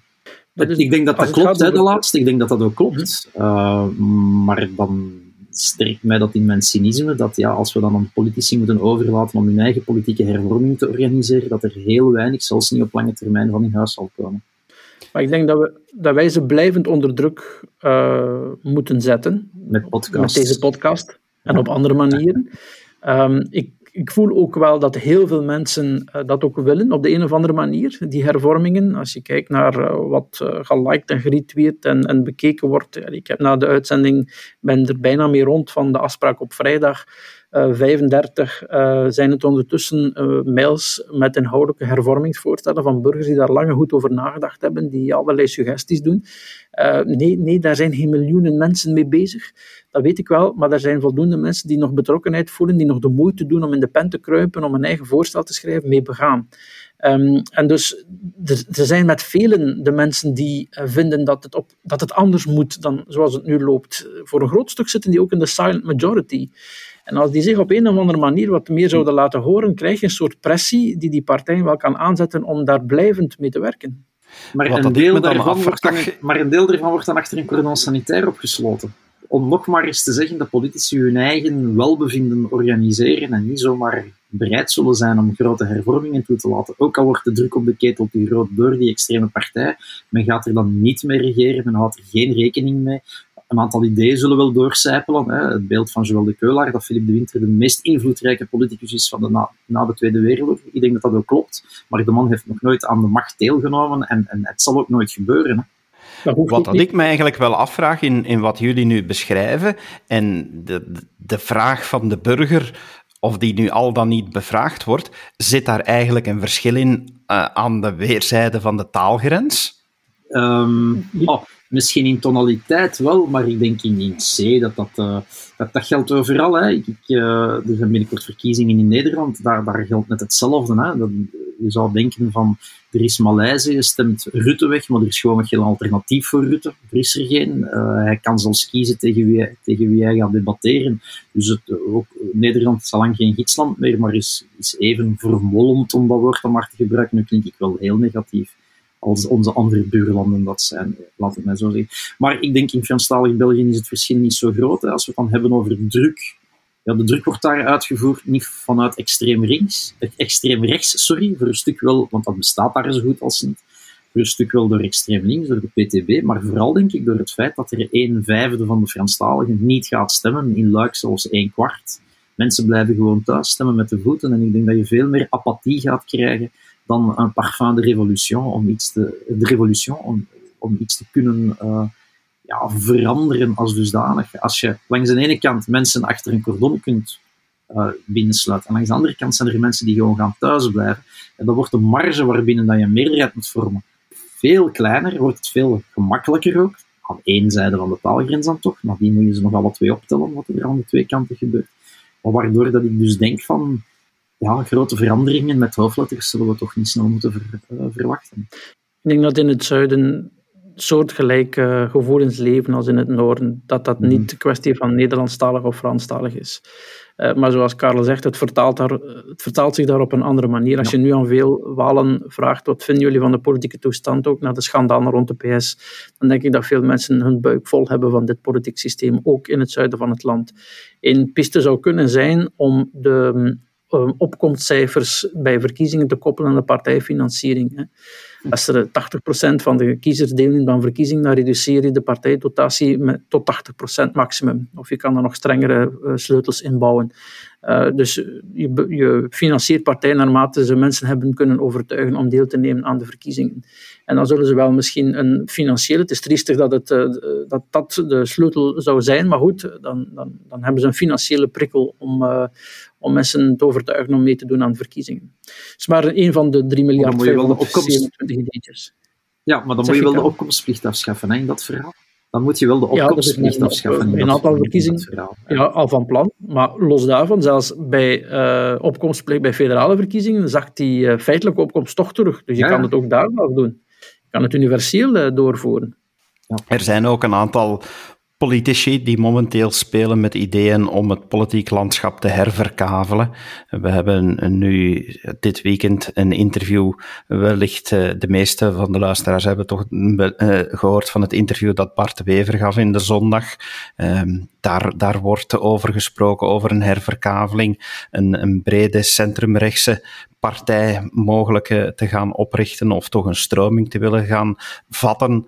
B: ik denk dat dat klopt, hè, de laatste. Ik denk dat dat ook klopt. Uh, maar dan sterkt mij dat in mijn cynisme, dat ja, als we dan aan politici moeten overlaten om hun eigen politieke hervorming te organiseren, dat er heel weinig, zelfs niet op lange termijn, van in huis zal komen.
C: Maar ik denk dat, we, dat wij ze blijvend onder druk uh, moeten zetten.
B: Met,
C: met deze podcast. En op andere manieren. Um, ik ik voel ook wel dat heel veel mensen uh, dat ook willen, op de een of andere manier, die hervormingen. Als je kijkt naar uh, wat uh, geliked en geretweet en, en bekeken wordt. Ik heb na de uitzending, ben er bijna mee rond van de afspraak op vrijdag. 35 zijn het ondertussen mails met inhoudelijke hervormingsvoorstellen van burgers die daar lang goed over nagedacht hebben, die allerlei suggesties doen. nee, nee, daar zijn geen miljoenen mensen mee bezig. Dat weet ik wel, maar er zijn voldoende mensen die nog betrokkenheid voelen, die nog de moeite doen om in de pen te kruipen, om een eigen voorstel te schrijven, mee begaan. Um, en dus er, er, zijn met velen de mensen die uh, vinden dat het, op, dat het anders moet dan zoals het nu loopt. Voor een groot stuk zitten die ook in de silent majority. En als die zich op een of andere manier wat meer zouden laten horen, krijg je een soort pressie die die partij wel kan aanzetten om daar blijvend mee te werken.
B: Maar, een deel, daarvan wordt dan, maar een deel daarvan wordt dan achter een cordon sanitair opgesloten om nog maar eens te zeggen dat politici hun eigen welbevinden organiseren en niet zomaar bereid zullen zijn om grote hervormingen toe te laten. Ook al wordt de druk op de ketel te groot door die extreme partij, men gaat er dan niet mee regeren, men houdt er geen rekening mee. Een aantal ideeën zullen wel doorcijpelen. Hè. Het beeld van Joël de Keulaar, dat Philippe de Winter de meest invloedrijke politicus is van de na, na de Tweede Wereldoorlog. Ik denk dat dat ook klopt, maar de man heeft nog nooit aan de macht deelgenomen en, en het zal ook nooit gebeuren. Hè.
A: Wat dat ik me eigenlijk wel afvraag in, in wat jullie nu beschrijven, en de, de vraag van de burger, of die nu al dan niet bevraagd wordt, zit daar eigenlijk een verschil in uh, aan de weerzijde van de taalgrens?
B: Um, oh, misschien in tonaliteit wel, maar ik denk in, in C dat dat, uh, dat, dat geldt overal. Hè. Ik, uh, er zijn binnenkort verkiezingen in Nederland, daar, daar geldt net hetzelfde. Hè. Je zou denken van, er is Maleisië, stemt Rutte weg, maar er is gewoon geen alternatief voor Rutte. Er is er geen. Uh, hij kan zelfs kiezen tegen wie, tegen wie hij gaat debatteren. Dus het, ook, Nederland is al lang geen gidsland meer, maar is, is even vermolmd, om dat woord dan maar te gebruiken. Nu klink ik wel heel negatief als onze andere buurlanden dat zijn, laat het mij zo zeggen. Maar ik denk in Franstalig België is het verschil niet zo groot. Hè. Als we het dan hebben over druk, ja, de druk wordt daar uitgevoerd niet vanuit extreem rechts, extreem rechts, sorry, voor een stuk wel, want dat bestaat daar zo goed als niet. Voor een stuk wel door extreem links, door de PTB, maar vooral denk ik door het feit dat er een vijfde van de Franstaligen niet gaat stemmen, in Luik zelfs één kwart. Mensen blijven gewoon thuis stemmen met de voeten en ik denk dat je veel meer apathie gaat krijgen een parfum de revolution om iets te, de revolution om, om iets te kunnen uh, ja, veranderen als dusdanig. Als je langs de ene kant mensen achter een cordon kunt uh, binnensluiten, en langs de andere kant zijn er mensen die gewoon gaan thuisblijven, en dan wordt de marge waarbinnen dat je een meerderheid moet vormen veel kleiner, wordt het veel gemakkelijker ook. Aan één zijde van de taalgrens dan toch, maar die moet je ze nog alle twee optellen, wat er aan de twee kanten gebeurt. Maar waardoor dat ik dus denk van, ja, grote veranderingen met hoofdletters zullen we toch niet snel moeten ver, uh, verwachten.
C: Ik denk dat in het zuiden soortgelijke gevoelens leven als in het noorden. Dat dat niet een kwestie van Nederlandstalig of Franstalig is. Uh, maar zoals Karel zegt, het vertaalt, daar, het vertaalt zich daar op een andere manier. Als je nu aan veel Walen vraagt, wat vinden jullie van de politieke toestand, ook na de schandalen rond de PS, dan denk ik dat veel mensen hun buik vol hebben van dit politiek systeem, ook in het zuiden van het land. Een piste zou kunnen zijn om de um, opkomstcijfers bij verkiezingen te koppelen aan de partijfinanciering. Als er 80% van de kiezers deelneemt aan verkiezingen, dan reduceer je de partijdotatie met, tot 80% maximum. Of je kan er nog strengere uh, sleutels inbouwen. Uh, dus je, je, financiert partijen naarmate ze mensen hebben kunnen overtuigen om deel te nemen aan de verkiezingen. En dan zullen ze wel misschien een financiële, het is triestig dat het, uh, dat, dat de sleutel zou zijn, maar goed, dan, dan, dan hebben ze een financiële prikkel om, om mensen te overtuigen om mee te doen aan de verkiezingen. Het is maar een van de 3 miljard 527 ideetjes.
B: Ja, maar dan moet je wel de opkomstplicht afschaffen hè, in dat verhaal. Dan moet je wel de opkomstplicht ja, afschaffen. In
C: een aantal verkiezingen ja. al van plan. Maar los daarvan, zelfs bij uh, opkomstplicht bij federale verkiezingen, zakt die uh, feitelijke opkomst toch terug. Dus je kan het ook daar wel doen. Je kan het universeel uh, doorvoeren.
A: Er zijn ook een aantal politici die momenteel spelen met ideeën om het politiek landschap te herverkavelen. We hebben nu dit weekend een interview, wellicht eh, de meeste van de luisteraars hebben toch eh, gehoord van het interview dat Bart Wever gaf in de zondag. Ehm, daar, daar wordt over gesproken, over een herverkaveling, een, een brede centrumrechtse partij mogelijk eh, te gaan oprichten of toch een stroming te willen gaan vatten.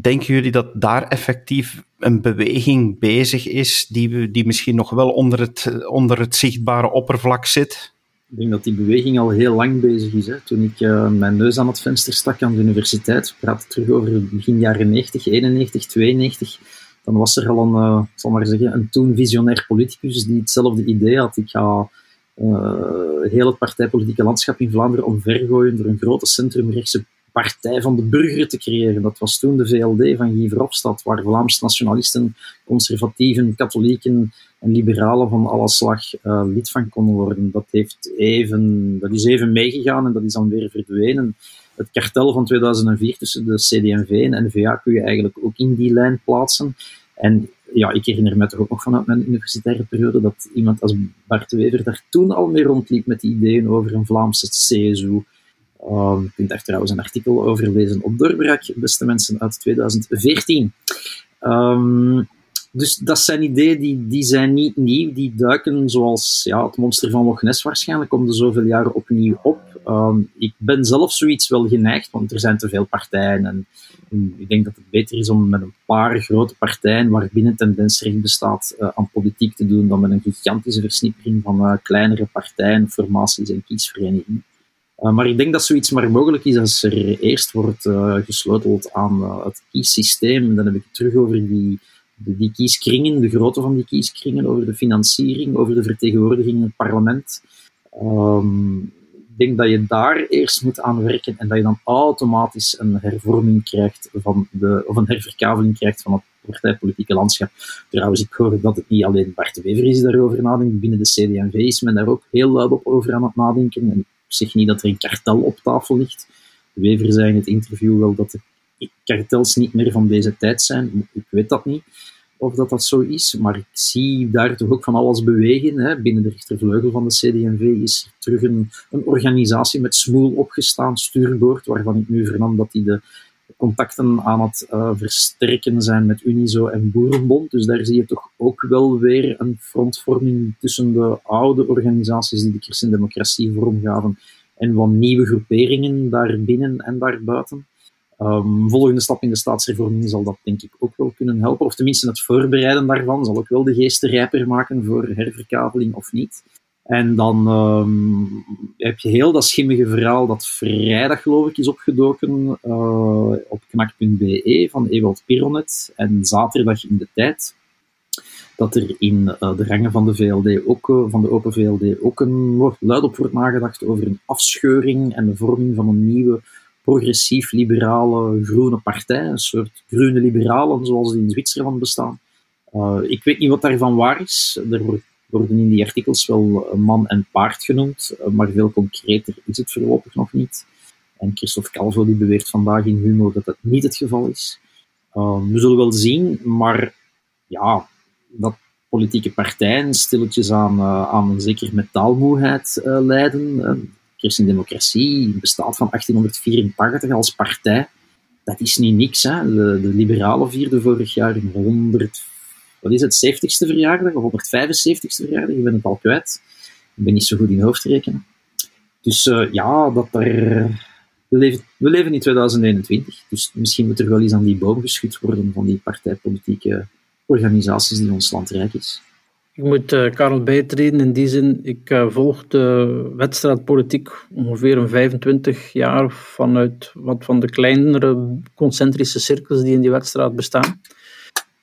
A: Denken jullie dat daar effectief een beweging bezig is die, die misschien nog wel onder het, onder het zichtbare oppervlak zit?
B: Ik denk dat die beweging al heel lang bezig is. Hè. Toen ik uh, mijn neus aan het venster stak aan de universiteit, praat terug over begin jaren 90, 91, 92, dan was er al een, uh, zal maar zeggen, een toen visionair politicus die hetzelfde idee had. Ik ga uh, heel het partijpolitieke landschap in Vlaanderen omvergooien door een grote centrumrechtse partij van de burger te creëren. Dat was toen de VLD van Guy waar Vlaamse nationalisten, conservatieven, katholieken en liberalen van alle slag uh, lid van konden worden. Dat, heeft even, dat is even meegegaan en dat is dan weer verdwenen. Het kartel van 2004 tussen de CD&V en N-VA kun je eigenlijk ook in die lijn plaatsen. En ja, ik herinner me toch ook nog vanuit mijn universitaire periode dat iemand als Bart Wever daar toen al mee rondliep met ideeën over een Vlaamse CSU. Um, je kunt daar trouwens een artikel over lezen op Doorbraak, beste mensen, uit 2014. Um, ehm, dus dat zijn ideeën die, die zijn niet nieuw, die duiken zoals ja, het monster van Loch Ness waarschijnlijk om de zoveel jaren opnieuw op. Um, ik ben zelf zoiets wel geneigd, want er zijn te veel partijen en, ik denk dat het beter is om met een paar grote partijen waarbinnen tendensrecht bestaat uh, aan politiek te doen dan met een gigantische versnippering van uh, kleinere partijen, formaties en kiesverenigingen. Uh, maar ik denk dat zoiets maar mogelijk is als er eerst wordt uh, gesleuteld aan uh, het kiessysteem. Dan heb ik het terug over die, die kieskringen, de grootte van die kieskringen, over de financiering, over de vertegenwoordiging in het parlement. Um, ik denk dat je daar eerst moet aan werken en dat je dan automatisch een hervorming krijgt van de, of een herverkaveling krijgt van het partijpolitieke landschap. Trouwens, ik hoor dat het niet alleen Bart Wever is die daarover nadenkt. Binnen de CD&V is men daar ook heel luid op over aan het nadenken. En zeg niet dat er een kartel op tafel ligt. Wever zei in het interview wel dat de kartels niet meer van deze tijd zijn. Ik weet dat niet of dat dat zo is, maar ik zie daar toch ook van alles bewegen. Hè. Binnen de rechtervleugel van de CD&V is er terug een, een organisatie met smoel opgestaan, stuurboord, waarvan ik nu vernam dat die de contacten aan het uh, versterken zijn met Unizo en Boerenbond. Dus daar zie je toch ook wel weer een frontvorming tussen de oude organisaties die de christendemocratie vormgaven en wat nieuwe groeperingen daarbinnen en daarbuiten. Um, volgende stap in de staatshervorming zal dat denk ik ook wel kunnen helpen, of tenminste het voorbereiden daarvan zal ook wel de geesten rijper maken voor herverkabeling of niet. En dan um, heb je heel dat schimmige verhaal dat vrijdag, geloof ik, is opgedoken uh, op knak.be van Ewald Pironet. En zaterdag in de tijd dat er in uh, de rangen van de VLD ook, uh, van de Open VLD ook een, luid op wordt nagedacht over een afscheuring en de vorming van een nieuwe progressief-liberale groene partij. Een soort groene liberalen zoals die in Zwitserland bestaan. ik weet niet wat daarvan waar is. Er wordt worden in die artikels wel man en paard genoemd, eh, maar veel concreter is het voorlopig nog niet. En Christophe Calvo die beweert vandaag in Humo dat dat niet het geval is. Ehm, we zullen wel zien, maar ja, dat politieke partijen stilletjes aan, uh, aan zeker metaalmoeheid uh, leiden. Uh, Christendemocratie bestaat van 1884 als partij. Dat is niet niks. Hè. De, de liberalen vierden vorig jaar hun 100, wat is het, 70ste verjaardag of 175ste verjaardag, ik ben het al kwijt. Ik ben niet zo goed in hoofdrekenen. Dus ja, dat we leven, we leven in 2021, dus misschien moet er wel eens aan die boom geschud worden van die partijpolitieke organisaties die ons land rijk is.
C: Ik moet uh, Karel bijtreden in die zin. Ik uh, volg de wedstrijdpolitiek ongeveer een 25 jaar vanuit wat van de kleinere concentrische cirkels die in die wedstrijd bestaan.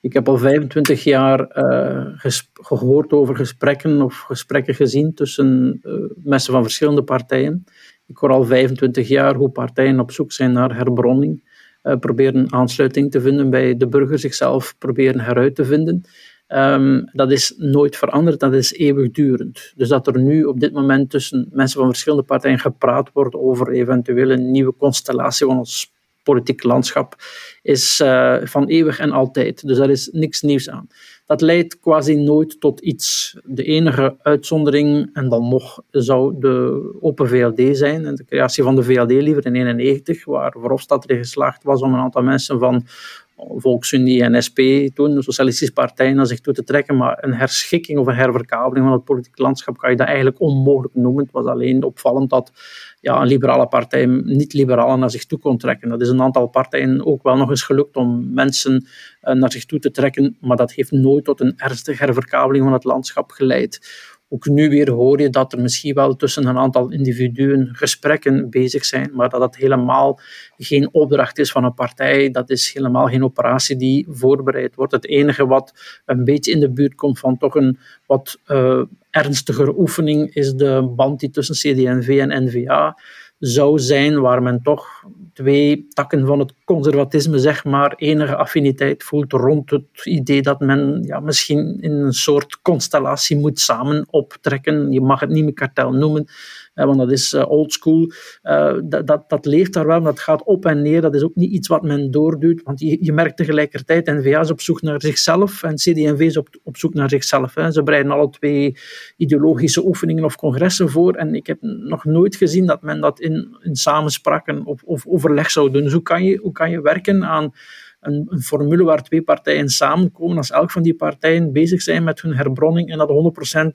C: Ik heb al 25 jaar uh, gehoord over gesprekken of gesprekken gezien tussen mensen van verschillende partijen. Ik hoor al 25 jaar hoe partijen op zoek zijn naar herbronning, uh, proberen aansluiting te vinden bij de burger, zichzelf proberen heruit te vinden. Um, dat is nooit veranderd, dat is eeuwigdurend. Dus dat er nu op dit moment tussen mensen van verschillende partijen gepraat wordt over eventueel een nieuwe constellatie van ons politiek landschap, is uh, van eeuwig en altijd. Dus daar is niks nieuws aan dat leidt quasi nooit tot iets. De enige uitzondering, en dan nog, zou de Open VLD zijn, en de creatie van de VLD liever in 1991, waar Verhofstadt erin geslaagd was om een aantal mensen van Volksunie en SP, toen de Socialistische Partij, naar zich toe te trekken. Maar een herschikking of een herverkabeling van het politieke landschap kan je dat eigenlijk onmogelijk noemen. Het was alleen opvallend dat ja, een liberale partij niet-liberalen naar zich toe kon trekken. Dat is een aantal partijen ook wel nog eens gelukt om mensen eh, naar zich toe te trekken, maar dat heeft nooit tot een ernstige herverkabeling van het landschap geleid. Ook nu weer hoor je dat er misschien wel tussen een aantal individuen gesprekken bezig zijn, maar dat dat helemaal geen opdracht is van een partij. Dat is helemaal geen operatie die voorbereid wordt. Het enige wat een beetje in de buurt komt van toch een wat uh, ernstiger oefening is de band die tussen CD&V en NVA zou zijn, waar men toch twee takken van het conservatisme, zeg maar, enige affiniteit voelt rond het idee dat men ja, misschien in een soort constellatie moet samen optrekken. Je mag het niet meer kartel noemen, want dat is uh, old school. Uh, dat, dat, dat, leeft daar wel, dat gaat op en neer. Dat is ook niet iets wat men doorduwt, want je, je merkt tegelijkertijd, N-VA is op zoek naar zichzelf en CD&V is op, op zoek naar zichzelf. Hè. Ze bereiden alle twee ideologische oefeningen of congressen voor en ik heb nog nooit gezien dat men dat in, in samenspraken of, of zou doen. Dus hoe kan je, hoe kan je werken aan een, een, formule waar twee partijen samenkomen, als elk van die partijen bezig zijn met hun herbronning en dat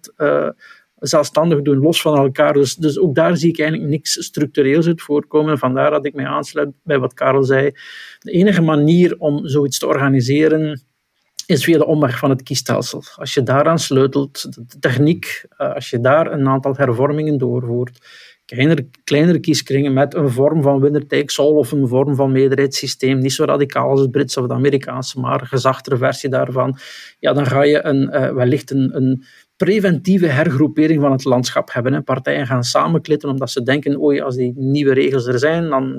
C: 100% uh, zelfstandig doen, los van elkaar. Dus, dus ook daar zie ik eigenlijk niks structureels uit voorkomen. Vandaar dat ik mij aansluit bij wat Karel zei. De enige manier om zoiets te organiseren is via de omweg van het kiesstelsel. Als je daaraan sleutelt, de techniek, eh, als je daar een aantal hervormingen doorvoert, kleinere, kleinere kieskringen met een vorm van winner takes all of een vorm van meerderheidssysteem, niet zo radicaal als het Britse of het Amerikaanse, maar een gezachtere versie daarvan, ja, dan ga je een, uh, wellicht een, een preventieve hergroepering van het landschap hebben. Partijen gaan samenklitten omdat ze denken, oei, als die nieuwe regels er zijn, dan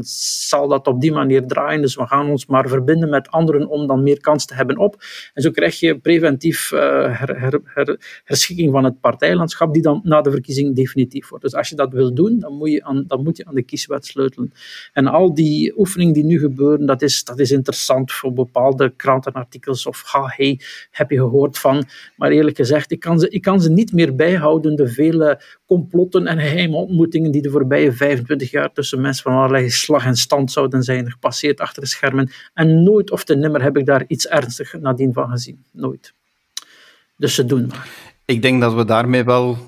C: zal dat op die manier draaien. Dus we gaan ons maar verbinden met anderen om dan meer kans te hebben op. En zo krijg je preventief uh, her, her, her, herschikking van het partijlandschap, die dan na de verkiezing definitief wordt. Dus als je dat wil doen, dan moet je aan, dan moet je aan de kieswet sleutelen. En al die oefeningen die nu gebeuren, dat is, dat is interessant voor bepaalde krantenartikels of ha, hey, heb je gehoord van. Maar eerlijk gezegd, ik kan ze, ik kan kan ze niet meer bijhouden, de vele complotten en geheime ontmoetingen die de voorbije 25 jaar tussen mensen van allerlei slag en stand zouden zijn gepasseerd achter de schermen. En nooit of te nimmer heb ik daar iets ernstigs nadien van gezien. Nooit. Dus ze doen maar.
A: Ik denk dat we daarmee wel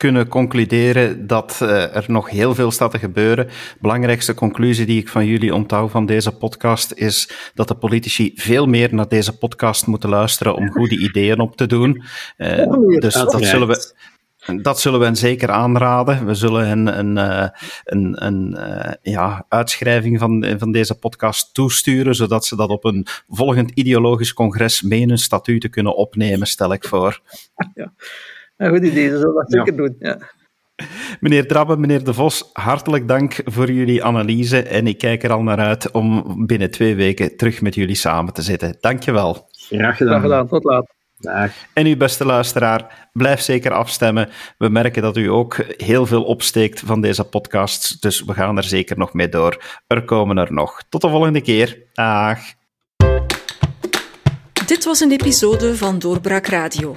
A: kunnen concluderen dat uh, er nog heel veel staat te gebeuren. Belangrijkste conclusie die ik van jullie onthoud van deze podcast is dat de politici veel meer naar deze podcast moeten luisteren om goede ideeën op te doen. Uh, dus dat zullen we. Dat zullen we hen zeker aanraden. We zullen hen een, uh, een, een uh, ja, uitschrijving van, van deze podcast toesturen, zodat ze dat op een volgend ideologisch congres mee in hun statuten kunnen opnemen, stel ik voor.
C: Ja. Een goed idee, ze zullen dat zeker doen. Ja.
A: Meneer Drabbe, meneer De Vos, hartelijk dank voor jullie analyse en ik kijk er al naar uit om binnen twee weken terug met jullie samen te zitten. Dankjewel.
B: Graag gedaan.
C: Graag gedaan, tot later.
B: Dag.
A: En uw beste luisteraar, blijf zeker afstemmen. We merken dat u ook heel veel opsteekt van deze podcasts, dus we gaan er zeker nog mee door. Er komen er nog. Tot de volgende keer. Dag.
D: Dit was een episode van Doorbraak Radio,